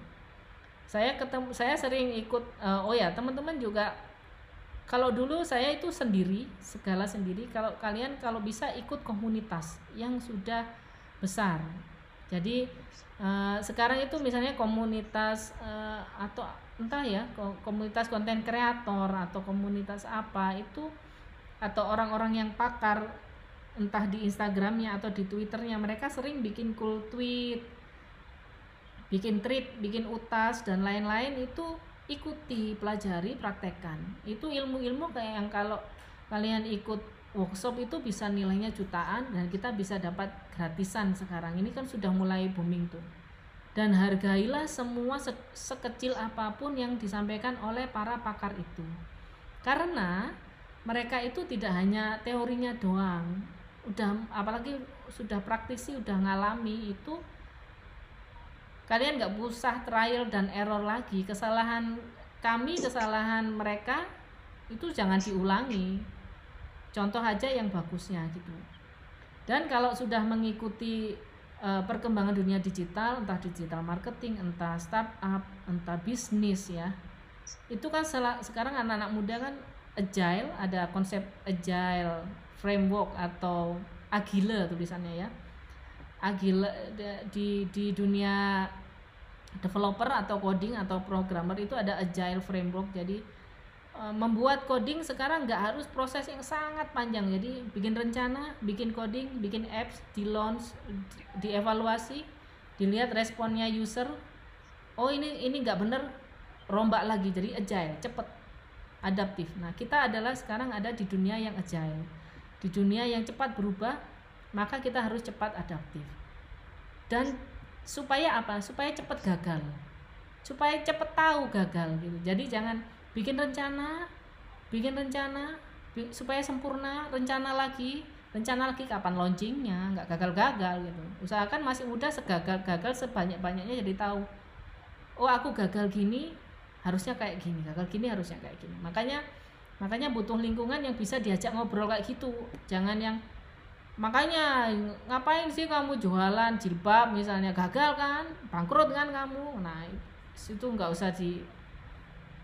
Saya ketemu saya sering ikut uh, oh ya teman-teman juga kalau dulu saya itu sendiri segala sendiri. Kalau kalian kalau bisa ikut komunitas yang sudah besar. Jadi uh, sekarang itu misalnya komunitas uh, atau entah ya komunitas konten kreator atau komunitas apa itu atau orang-orang yang pakar entah di Instagramnya atau di Twitternya mereka sering bikin cool tweet bikin trip bikin utas dan lain-lain itu ikuti pelajari praktekkan. Itu ilmu-ilmu kayak yang kalau kalian ikut workshop itu bisa nilainya jutaan dan kita bisa dapat gratisan sekarang. Ini kan sudah mulai booming tuh. Dan hargailah semua se sekecil apa pun yang disampaikan oleh para pakar itu. Karena mereka itu tidak hanya teorinya doang. Udah apalagi sudah praktisi udah ngalami itu kalian nggak usah trial dan error lagi. Kesalahan kami kesalahan mereka itu jangan diulangi. Contoh aja yang bagusnya gitu. Dan kalau sudah mengikuti uh, perkembangan dunia digital entah digital marketing entah startup entah bisnis ya itu kan sekarang anak-anak muda kan agile ada konsep agile framework atau agile tulisannya ya. Agile di di dunia developer atau coding atau programmer itu ada agile framework. Jadi e, membuat coding sekarang nggak harus proses yang sangat panjang. Jadi bikin rencana bikin coding bikin apps di launch dievaluasi dilihat responnya user. Oh ini ini nggak bener rombak lagi. Jadi agile cepet adaptif. Nah kita adalah sekarang ada di dunia yang agile. Di dunia yang cepat berubah maka kita harus cepat adaptif. Dan supaya apa? Supaya cepat gagal. Supaya cepat tahu gagal gitu. Jadi jangan bikin rencana bikin rencana supaya sempurna rencana lagi rencana lagi kapan launchingnya nggak gagal-gagal gitu. Usahakan masih muda segagal-gagal sebanyak-banyaknya jadi tahu oh aku gagal gini harusnya kayak gini gagal gini harusnya kayak gini. Makanya makanya butuh lingkungan yang bisa diajak ngobrol kayak gitu. Jangan yang makanya ngapain sih kamu jualan jilbab misalnya? Gagal kan? Bangkrut kan kamu? Nah itu nggak usah di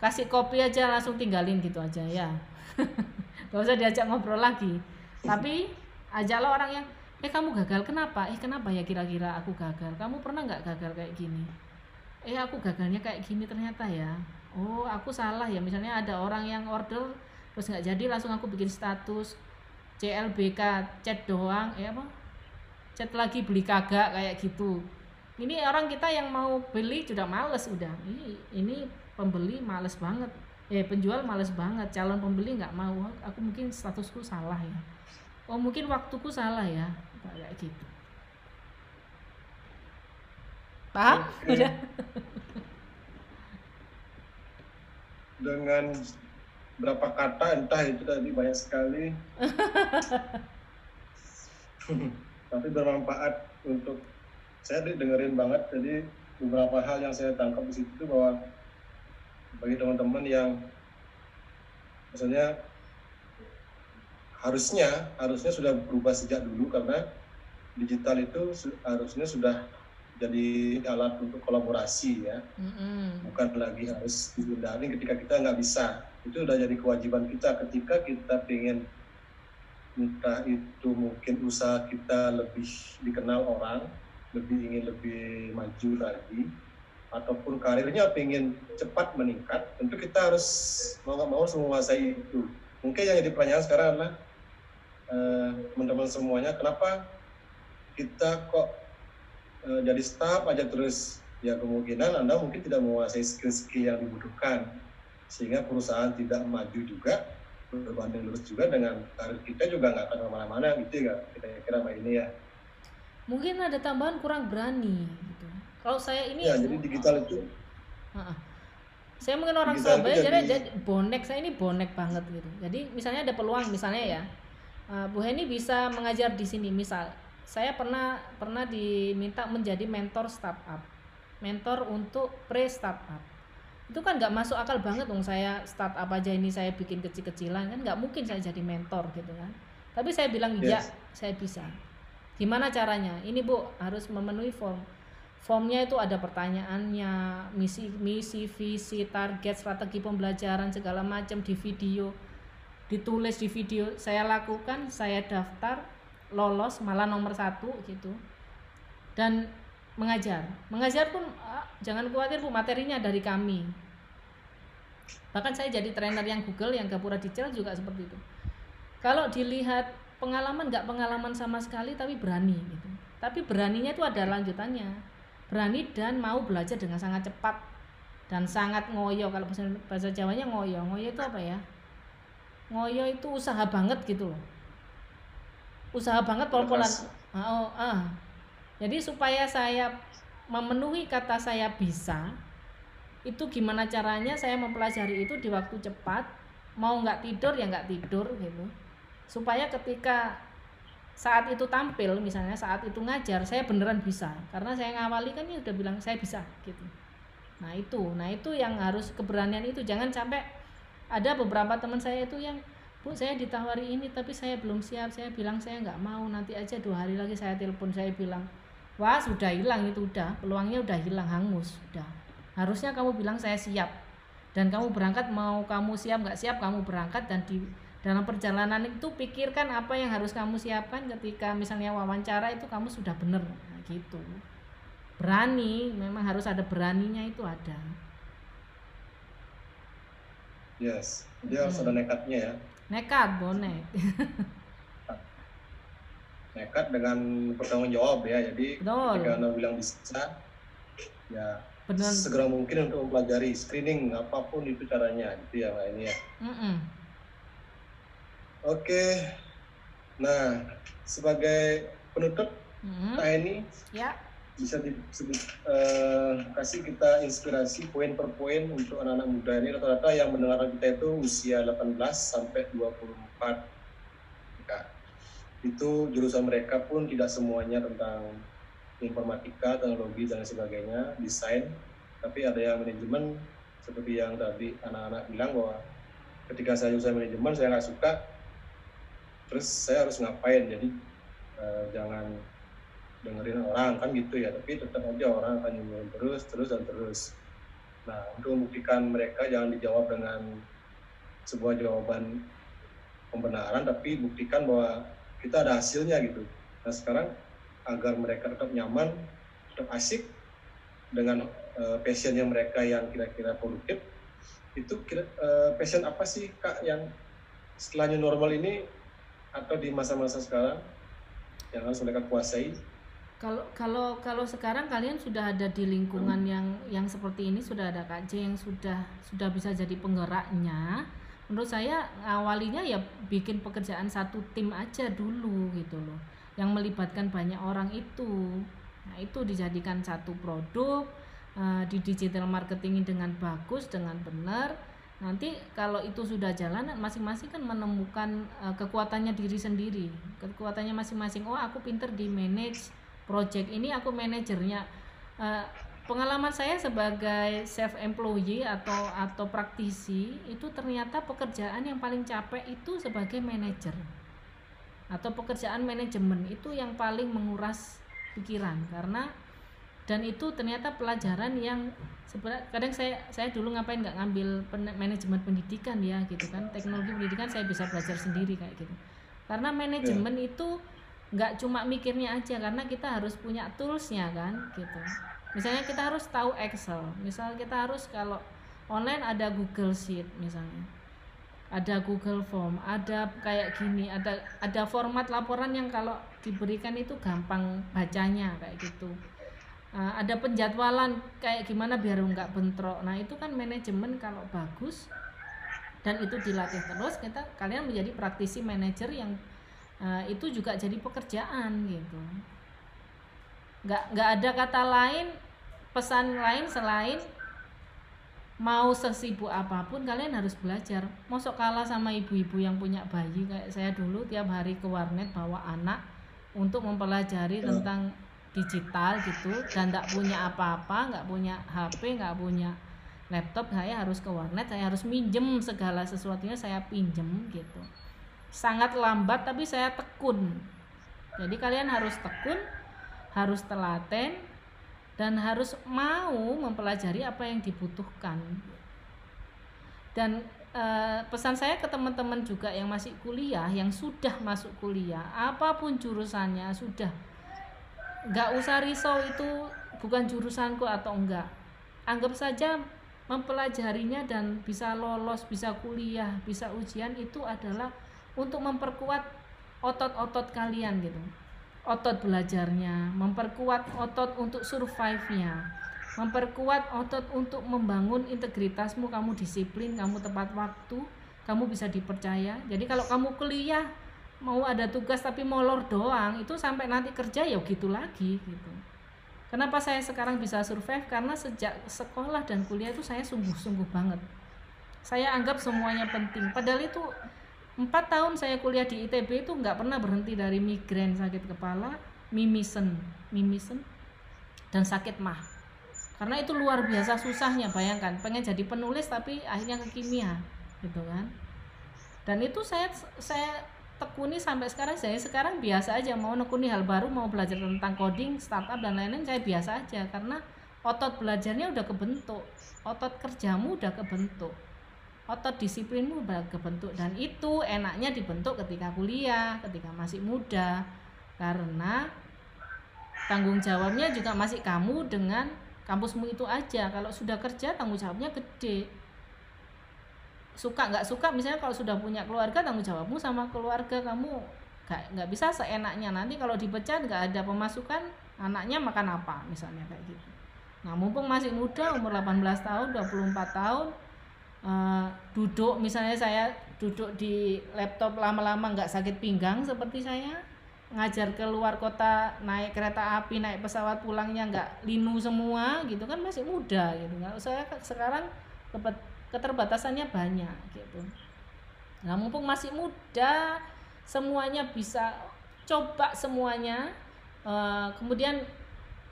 kasih kopi aja langsung tinggalin gitu aja ya. Nggak usah diajak ngobrol lagi. Tapi ajaklah orang yang eh kamu gagal kenapa? Eh kenapa ya kira-kira aku gagal? Kamu pernah nggak gagal kayak gini? Eh aku gagalnya kayak gini ternyata ya. Oh aku salah ya. Misalnya ada orang yang order terus nggak jadi langsung aku bikin status CLBK chat doang ya apa? Chat lagi beli kagak kayak gitu. Ini orang kita yang mau beli sudah males udah. Ini ini pembeli males banget. Eh penjual males banget. Calon pembeli nggak mau. Aku mungkin statusku salah ya. Oh mungkin waktuku salah ya. Kayak gitu. Paham? Udah. Dengan berapa kata entah itu tadi banyak sekali. Tapi bermanfaat untuk saya dengerin banget jadi beberapa hal yang saya tangkap di situ bahwa bagi teman-teman yang misalnya harusnya harusnya sudah berubah sejak dulu karena digital itu harusnya sudah jadi alat untuk kolaborasi ya. Mm-hmm. bukan lagi harus dihindari ketika kita nggak bisa itu udah jadi kewajiban kita ketika kita pengen entah itu mungkin usaha kita lebih dikenal orang lebih ingin lebih maju lagi ataupun karirnya pengen cepat meningkat tentu kita harus mau nggak mau menguasai itu. Mungkin yang jadi pertanyaan sekarang adalah eh, teman-teman semuanya kenapa kita kok uh, jadi staff aja terus? Ya kemungkinan Anda mungkin tidak menguasai skill-skill yang dibutuhkan sehingga perusahaan tidak maju juga berbanding lurus juga dengan karir kita juga nggak akan ke mana-mana gitu ya kita kira mbak ini ya. Mungkin ada tambahan kurang berani gitu. Kalau saya ini ya jadi digital itu uh, saya mungkin orang Surabaya jadi, jadi bonek. Saya ini bonek banget gitu. Jadi misalnya ada peluang misalnya ya. Uh, Bu Heni bisa mengajar di sini. Misal saya pernah pernah diminta menjadi mentor startup. Mentor untuk pre startup itu kan nggak masuk akal banget dong saya startup aja ini saya bikin kecil-kecilan kan nggak mungkin saya jadi mentor gitu kan. Tapi saya bilang iya saya bisa. Gimana caranya? Ini bu harus memenuhi form. Formnya itu ada pertanyaannya misi misi visi target strategi pembelajaran segala macam di video. Ditulis di video. Saya lakukan saya daftar lolos malah nomor satu gitu. Dan mengajar. Mengajar pun ah, jangan khawatir bu materinya dari kami. Bahkan saya jadi trainer yang Google yang Gapura Digital juga seperti itu. Kalau dilihat pengalaman nggak pengalaman sama sekali tapi berani gitu. Tapi beraninya itu ada lanjutannya. Berani dan mau belajar dengan sangat cepat dan sangat ngoyo. Kalau bahasa, bahasa Jawanya ngoyo. Ngoyo itu apa ya? Ngoyo itu usaha banget gitu loh. Usaha banget pol-polan ah, oh, ah. Jadi supaya saya memenuhi kata saya bisa itu gimana caranya saya mempelajari itu di waktu cepat mau nggak tidur ya nggak tidur gitu. Supaya ketika saat itu tampil misalnya saat itu ngajar saya beneran bisa. Karena saya ngawali kan ya udah bilang saya bisa gitu. Nah itu. Nah itu yang harus keberanian itu. Jangan sampai ada beberapa teman saya itu yang bu saya ditawari ini tapi saya belum siap. Saya bilang saya nggak mau. Nanti aja dua hari lagi saya telepon. Saya bilang wah sudah hilang itu udah. Peluangnya udah hilang hangus sudah harusnya kamu bilang saya siap. Dan kamu berangkat mau kamu siap nggak siap kamu berangkat. Dan di dalam perjalanan itu pikirkan apa yang harus kamu siapkan. Ketika misalnya wawancara itu kamu sudah benar nah, gitu. Berani memang harus ada beraninya itu ada. Yes. Dia hmm. harus ada nekatnya ya. Nekat bonek nekat dengan bertanggung jawab ya jadi Betul. ketika anda bilang bisa ya Benar. segera mungkin untuk mempelajari screening apa pun itu caranya gitu ya mbak ini ya mm -mm Oke. Nah, sebagai penutup, hmm. nah ini ya. bisa disebut uh, kasih kita inspirasi poin per poin untuk anak-anak muda ini rata-rata yang mendengarkan kita itu usia 18 sampai 24. Itu jurusan mereka pun tidak semuanya tentang informatika, teknologi dan sebagainya, desain, tapi ada yang manajemen seperti yang tadi anak-anak bilang bahwa ketika saya jurusan manajemen saya nggak suka terus saya harus ngapain? Jadi uh, jangan dengerin orang kan gitu ya. Tapi tetap aja orang akan nyuruh terus terus dan terus. Nah untuk membuktikan mereka jangan dijawab dengan sebuah jawaban pembenaran tapi buktikan bahwa kita ada hasilnya gitu nah sekarang agar mereka tetap nyaman tetap asik dengan uh, passionnya mereka yang kira-kira produktif itu kira, uh, passion apa sih kak yang setelah new normal ini atau di masa-masa sekarang yang harus mereka kuasai? Kalau kalau kalau sekarang kalian sudah ada di lingkungan hmm. yang yang seperti ini sudah ada KJ yang sudah sudah bisa jadi penggeraknya. Menurut saya awalnya ya bikin pekerjaan satu tim aja dulu gitu loh. Yang melibatkan banyak orang itu. Nah, itu dijadikan satu produk uh, di digital marketing dengan bagus dengan benar nanti kalau itu sudah jalan masing-masing kan menemukan uh, kekuatannya diri sendiri kekuatannya masing-masing oh aku pinter di manage project ini aku manajernya uh, pengalaman saya sebagai self employee atau atau praktisi itu ternyata pekerjaan yang paling capek itu sebagai manajer. Atau pekerjaan manajemen itu yang paling menguras pikiran karena dan itu ternyata pelajaran yang sebenarnya kadang saya saya dulu ngapain nggak ngambil pen, manajemen pendidikan ya gitu kan teknologi pendidikan saya bisa belajar sendiri kayak gitu. Karena manajemen yeah. itu nggak cuma mikirnya aja karena kita harus punya toolsnya kan gitu misalnya kita harus tahu Excel. Misal kita harus kalau online ada Google Sheet misalnya. Ada Google Form ada kayak gini ada ada format laporan yang kalau diberikan itu gampang bacanya kayak gitu. Uh, ada penjadwalan kayak gimana biar nggak bentrok. Nah itu kan manajemen kalau bagus dan itu dilatih terus kita kalian menjadi praktisi manajer yang uh, itu juga jadi pekerjaan gitu. Nggak nggak ada kata lain pesan lain selain mau sesibuk apa pun kalian harus belajar. Mosok kalah sama ibu-ibu yang punya bayi. Kayak saya dulu tiap hari ke warnet bawa anak untuk mempelajari tentang digital gitu. Dan tidak punya apa-apa nggak punya HP nggak punya laptop saya harus ke warnet. Saya harus minjem segala sesuatunya saya pinjem gitu. Sangat lambat tapi saya tekun. Jadi kalian harus tekun harus telaten dan harus mau mempelajari apa yang dibutuhkan. Dan e, pesan saya ke teman-teman juga yang masih kuliah yang sudah masuk kuliah apa pun jurusannya sudah. Nggak usah risau itu bukan jurusanku atau enggak. Anggap saja mempelajarinya dan bisa lolos bisa kuliah bisa ujian itu adalah untuk memperkuat otot-otot kalian gitu otot belajarnya, memperkuat otot untuk survive-nya, memperkuat otot untuk membangun integritasmu, kamu disiplin, kamu tepat waktu, kamu bisa dipercaya. Jadi kalau kamu kuliah mau ada tugas tapi molor doang, itu sampai nanti kerja ya gitu lagi gitu. Kenapa saya sekarang bisa survive? Karena sejak sekolah dan kuliah itu saya sungguh-sungguh banget. Saya anggap semuanya penting. Padahal itu empat tahun saya kuliah di ITB itu nggak pernah berhenti dari migrain sakit kepala, mimisen, mimisen, dan sakit mah. Karena itu luar biasa susahnya bayangkan. Pengen jadi penulis tapi akhirnya ke kimia, gitu kan. Dan itu saya saya tekuni sampai sekarang saya sekarang biasa aja mau nekuni hal baru mau belajar tentang coding startup dan lain-lain saya biasa aja karena otot belajarnya udah kebentuk otot kerjamu udah kebentuk otot disiplinmu kebentuk dan itu enaknya dibentuk ketika kuliah ketika masih muda. Karena tanggung jawabnya juga masih kamu dengan kampusmu itu aja. Kalau sudah kerja tanggung jawabnya gede. Suka nggak suka misalnya kalau sudah punya keluarga tanggung jawabmu sama keluarga kamu. Nggak nggak bisa seenaknya. Nanti kalau dipecat nggak ada pemasukan anaknya makan apa misalnya kayak gitu. Nah mumpung masih muda umur 18 tahun 24 tahun uh, duduk misalnya saya duduk di laptop lama-lama nggak sakit pinggang seperti saya ngajar ke luar kota naik kereta api naik pesawat pulangnya nggak linu semua gitu kan masih muda gitu. Nggak saya sekarang keterbatasannya banyak gitu. Nah mumpung masih muda semuanya bisa coba semuanya. Uh, kemudian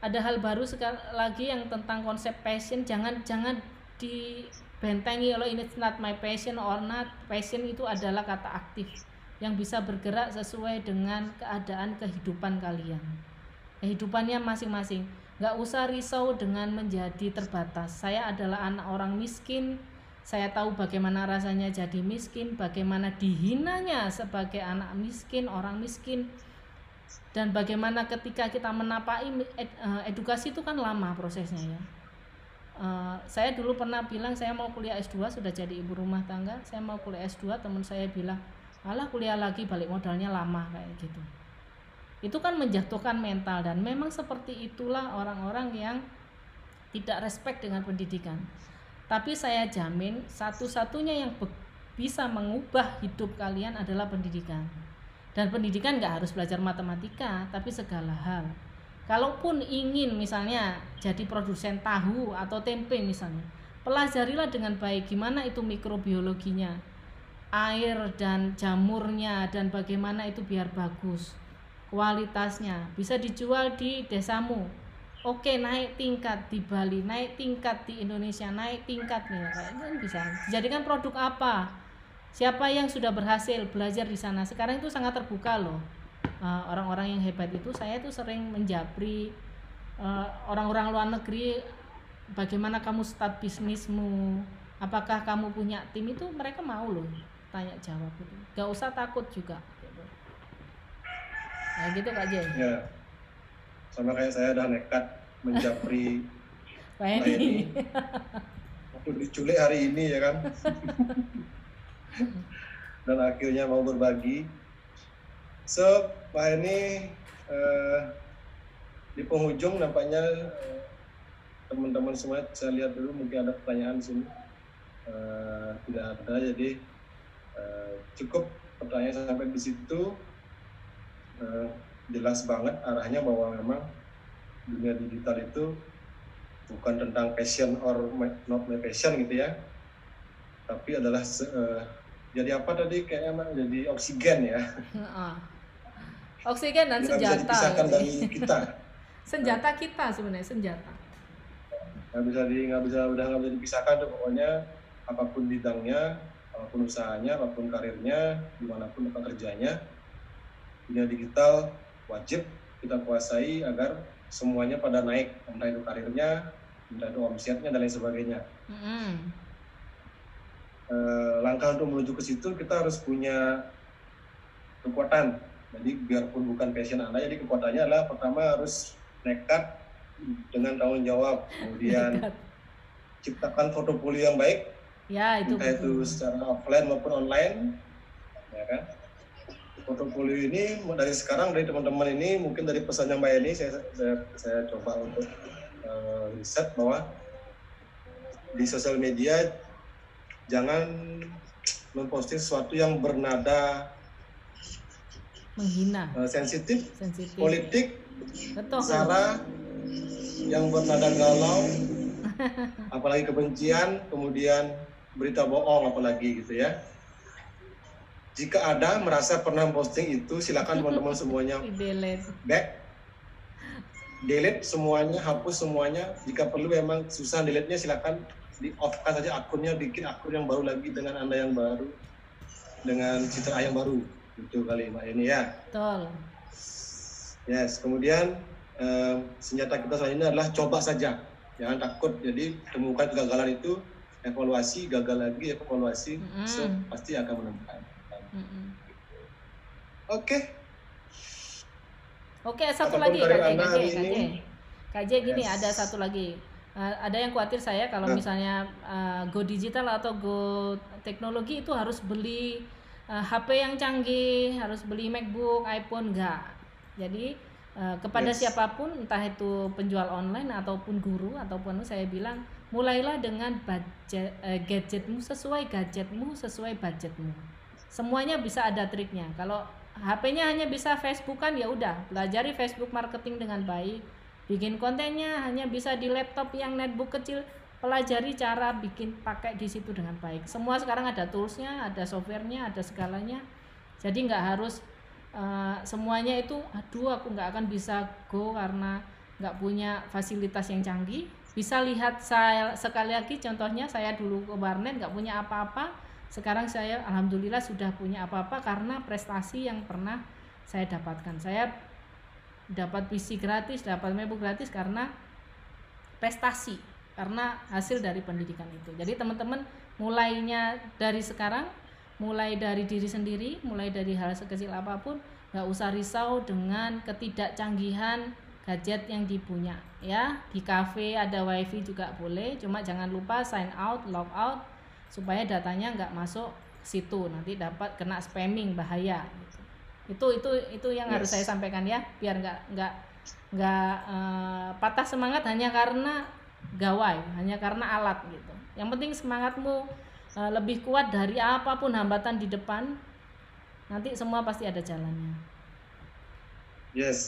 ada hal baru sekali lagi yang tentang konsep passion jangan jangan dibentengi oleh ini not my passion or not passion itu adalah kata aktif yang bisa bergerak sesuai dengan keadaan kehidupan kalian. Kehidupannya masing-masing. Nggak usah risau dengan menjadi terbatas. Saya adalah anak orang miskin. Saya tahu bagaimana rasanya jadi miskin, bagaimana dihinanya sebagai anak miskin, orang miskin, dan bagaimana ketika kita menapai eh, edukasi itu kan lama prosesnya ya. Uh, saya dulu pernah bilang saya mau kuliah S2 sudah jadi ibu rumah tangga saya mau kuliah S2 teman saya bilang alah kuliah lagi balik modalnya lama kayak gitu itu kan menjatuhkan mental dan memang seperti itulah orang-orang yang tidak respect dengan pendidikan tapi saya jamin satu-satunya yang bisa mengubah hidup kalian adalah pendidikan. Dan pendidikan nggak harus belajar matematika, tapi segala hal. Kalaupun ingin misalnya jadi produsen tahu atau tempe misalnya, pelajarilah dengan baik gimana itu mikrobiologinya, air dan jamurnya dan bagaimana itu biar bagus kualitasnya. Bisa dijual di desamu. Oke naik tingkat di Bali naik tingkat di Indonesia naik tingkat nih kayak kan bisa. Jadikan produk apa? Siapa yang sudah berhasil belajar di sana? Sekarang itu sangat terbuka loh eh, orang-orang uh, yang hebat itu saya tuh sering menjapri eh, orang-orang luar negeri bagaimana kamu start bisnismu? Apakah kamu punya tim? Itu mereka mau loh tanya jawab itu. Gak usah takut juga gitu. nah gitu kak Jen ya sama kayak saya udah nekat menjapri Eni waktu diculik hari ini ya kan? Dan akhirnya mau berbagi. So Pak Eni eh, di penghujung nampaknya eh, teman-teman semua saya lihat dulu mungkin ada pertanyaan di sini. Eh, tidak ada jadi eh, cukup pertanyaan sampai di situ. Eh, jelas banget arahnya bahwa memang dunia digital itu bukan tentang passion or not my passion gitu ya. Tapi adalah uh, jadi apa tadi? Kayaknya jadi oksigen ya oksigen dan senjata bisa dipisahkan dari kita. Senjata kita sebenarnya senjata. Nggak bisa di nggak bisa udah nggak bisa dipisahkan tuh pokoknya apa pun bidangnya apa pun usahanya apa pun karirnya di mana pun tempat kerjanya dunia digital wajib kita kuasai agar semuanya pada naik. Entah itu karirnya entah itu omsetnya dan lain sebagainya. Mm. e, langkah untuk menuju ke situ kita harus punya kekuatan jadi biarpun bukan passion anda jadi kekuatannya adalah pertama harus nekat dengan tanggung jawab. Kemudian ciptakan portofolio yang baik. Ya itu entah itu secara offline maupun online ya kan? Portofolio ini dari sekarang dari teman-teman ini mungkin dari pesannya Mbak Eni saya saya, saya coba untuk uh, riset bahwa di sosial media jangan memposting sesuatu yang bernada menghina uh, sensitif, sensitif politik, betul sara yang bernada galau, apalagi kebencian, kemudian berita bohong apalagi gitu ya. Jika ada merasa pernah posting itu, silakan teman-teman semuanya delete back, delete semuanya, hapus semuanya. Jika perlu memang susah delete-nya, silakan di off kan saja akunnya, bikin akun yang baru lagi dengan anda yang baru, dengan citra yang baru. Itu kali Mbak ini ya. betul Yes, kemudian eh, senjata kita selanjutnya adalah coba saja, jangan takut. Jadi temukan kegagalan itu, evaluasi, gagal lagi, evaluasi, Mm-mm. so, pasti akan menemukan. Mm-mm. Oke, Oke, satu Apa pun lagi KJ, KJ, KJ. KJ gini, Yes. ada satu lagi. Eh, ada yang khawatir saya kalau Nah. misalnya eh, go digital atau go teknologi itu harus beli eh, HP yang canggih, harus beli MacBook, iPhone, enggak. Jadi eh, kepada Yes. siapa pun, entah itu penjual online ataupun guru ataupun saya bilang, mulailah dengan budget eh, gadgetmu sesuai gadgetmu sesuai budgetmu. Semuanya bisa ada triknya. Kalau HP-nya hanya bisa Facebookan ya udah, pelajari Facebook marketing dengan baik. Bikin kontennya hanya bisa di laptop yang netbook kecil, pelajari cara bikin pakai di situ dengan baik. Semua sekarang ada toolsnya, ada softwarenya, ada segalanya. Jadi nggak harus eh, semuanya itu, aduh aku nggak akan bisa go karena nggak punya fasilitas yang canggih. Bisa lihat saya sekali lagi contohnya saya dulu ke warnet nggak punya apa-apa, sekarang saya alhamdulillah sudah punya apa-apa karena prestasi yang pernah saya dapatkan. Saya dapat PC gratis, dapat MacBook gratis karena prestasi, karena hasil dari pendidikan itu. Jadi teman-teman mulainya dari sekarang, mulai dari diri sendiri, mulai dari hal sekecil apa pun, nggak usah risau dengan ketidakcanggihan gadget yang dipunya ya di cafe ada wifi juga boleh cuma jangan lupa sign out log out supaya datanya nggak masuk situ nanti dapat kena spamming bahaya gitu. itu itu itu yang harus Yes. saya sampaikan ya biar nggak nggak nggak eh, patah semangat hanya karena gawai hanya karena alat gitu. Yang penting semangatmu eh, lebih kuat dari apa pun hambatan di depan nanti semua pasti ada jalannya. Yes.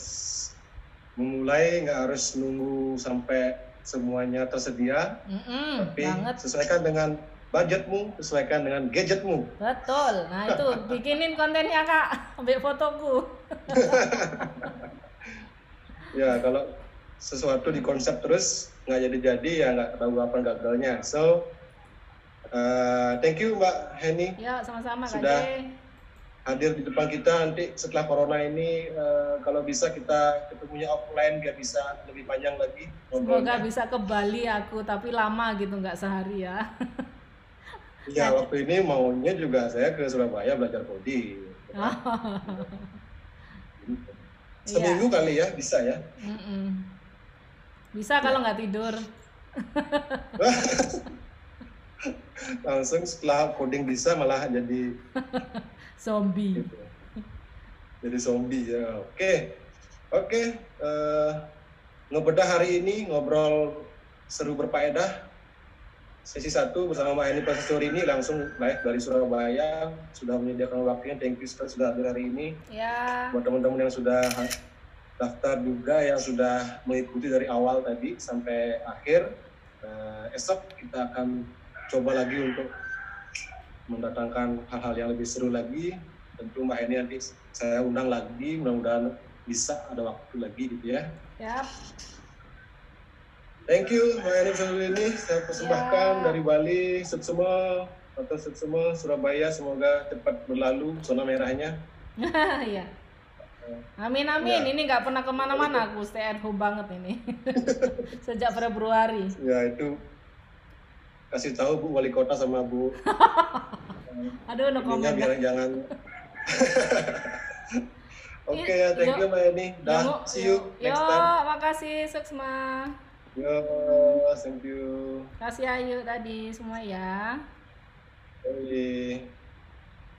Memulai nggak harus nunggu sampai semuanya tersedia, Mm-mm, tapi banget. sesuaikan dengan budgetmu, sesuaikan dengan gadgetmu. betul. Nah itu. Bikinin kontennya kak. Ambil fotoku. Ya kalau sesuatu di konsep terus nggak jadi-jadi ya nggak tahu apa gagalnya. So uh, thank you Mbak Henny ya sama-sama Sudah. J. hadir di depan kita nanti setelah corona ini uh, kalau bisa kita ketemunya offline biar bisa lebih panjang lagi semoga bisa ke Bali aku tapi lama gitu nggak sehari ya Ya waktu ini maunya juga saya ke Surabaya belajar coding. Seminggu kali ya bisa ya. Mm-mm. Bisa kalau nggak tidur. Langsung setelah coding bisa malah jadi zombie. Gitu. jadi zombie ya. Oke. Oke eh, ngebedah hari ini ngobrol seru berfaedah. Sesi satu bersama Mbak Eni Pastori ini langsung live dari Surabaya sudah menyediakan waktunya. Thank you sekali sudah hadir hari ini. Ya. Buat teman-teman yang sudah daftar juga yang sudah mengikuti dari awal tadi sampai akhir. Eh, esok kita akan coba lagi untuk mendatangkan hal-hal yang lebih seru lagi. Tentu Mbak Eni nanti saya undang lagi mudah-mudahan bisa ada waktu lagi gitu ya. Ya thank you Mbak Eni ini. Saya persembahkan Ya. dari Bali semua atau semua Surabaya. Semoga cepat berlalu zona merahnya. Ya Amin amin. Ya. Ini nggak pernah ke mana-mana aku stay at home banget ini sejak Februari. ya itu kasih tahu Bu Wali Kota sama Bu Aduh no comment. biar jangan Oke Iya, ya, thank you yuk. Mbak Eni. Dah, Yuk, see you yuk. next Yo, time. makasih Suksma. Yo, thank you. Kasih ayu tadi semua ya. Bye.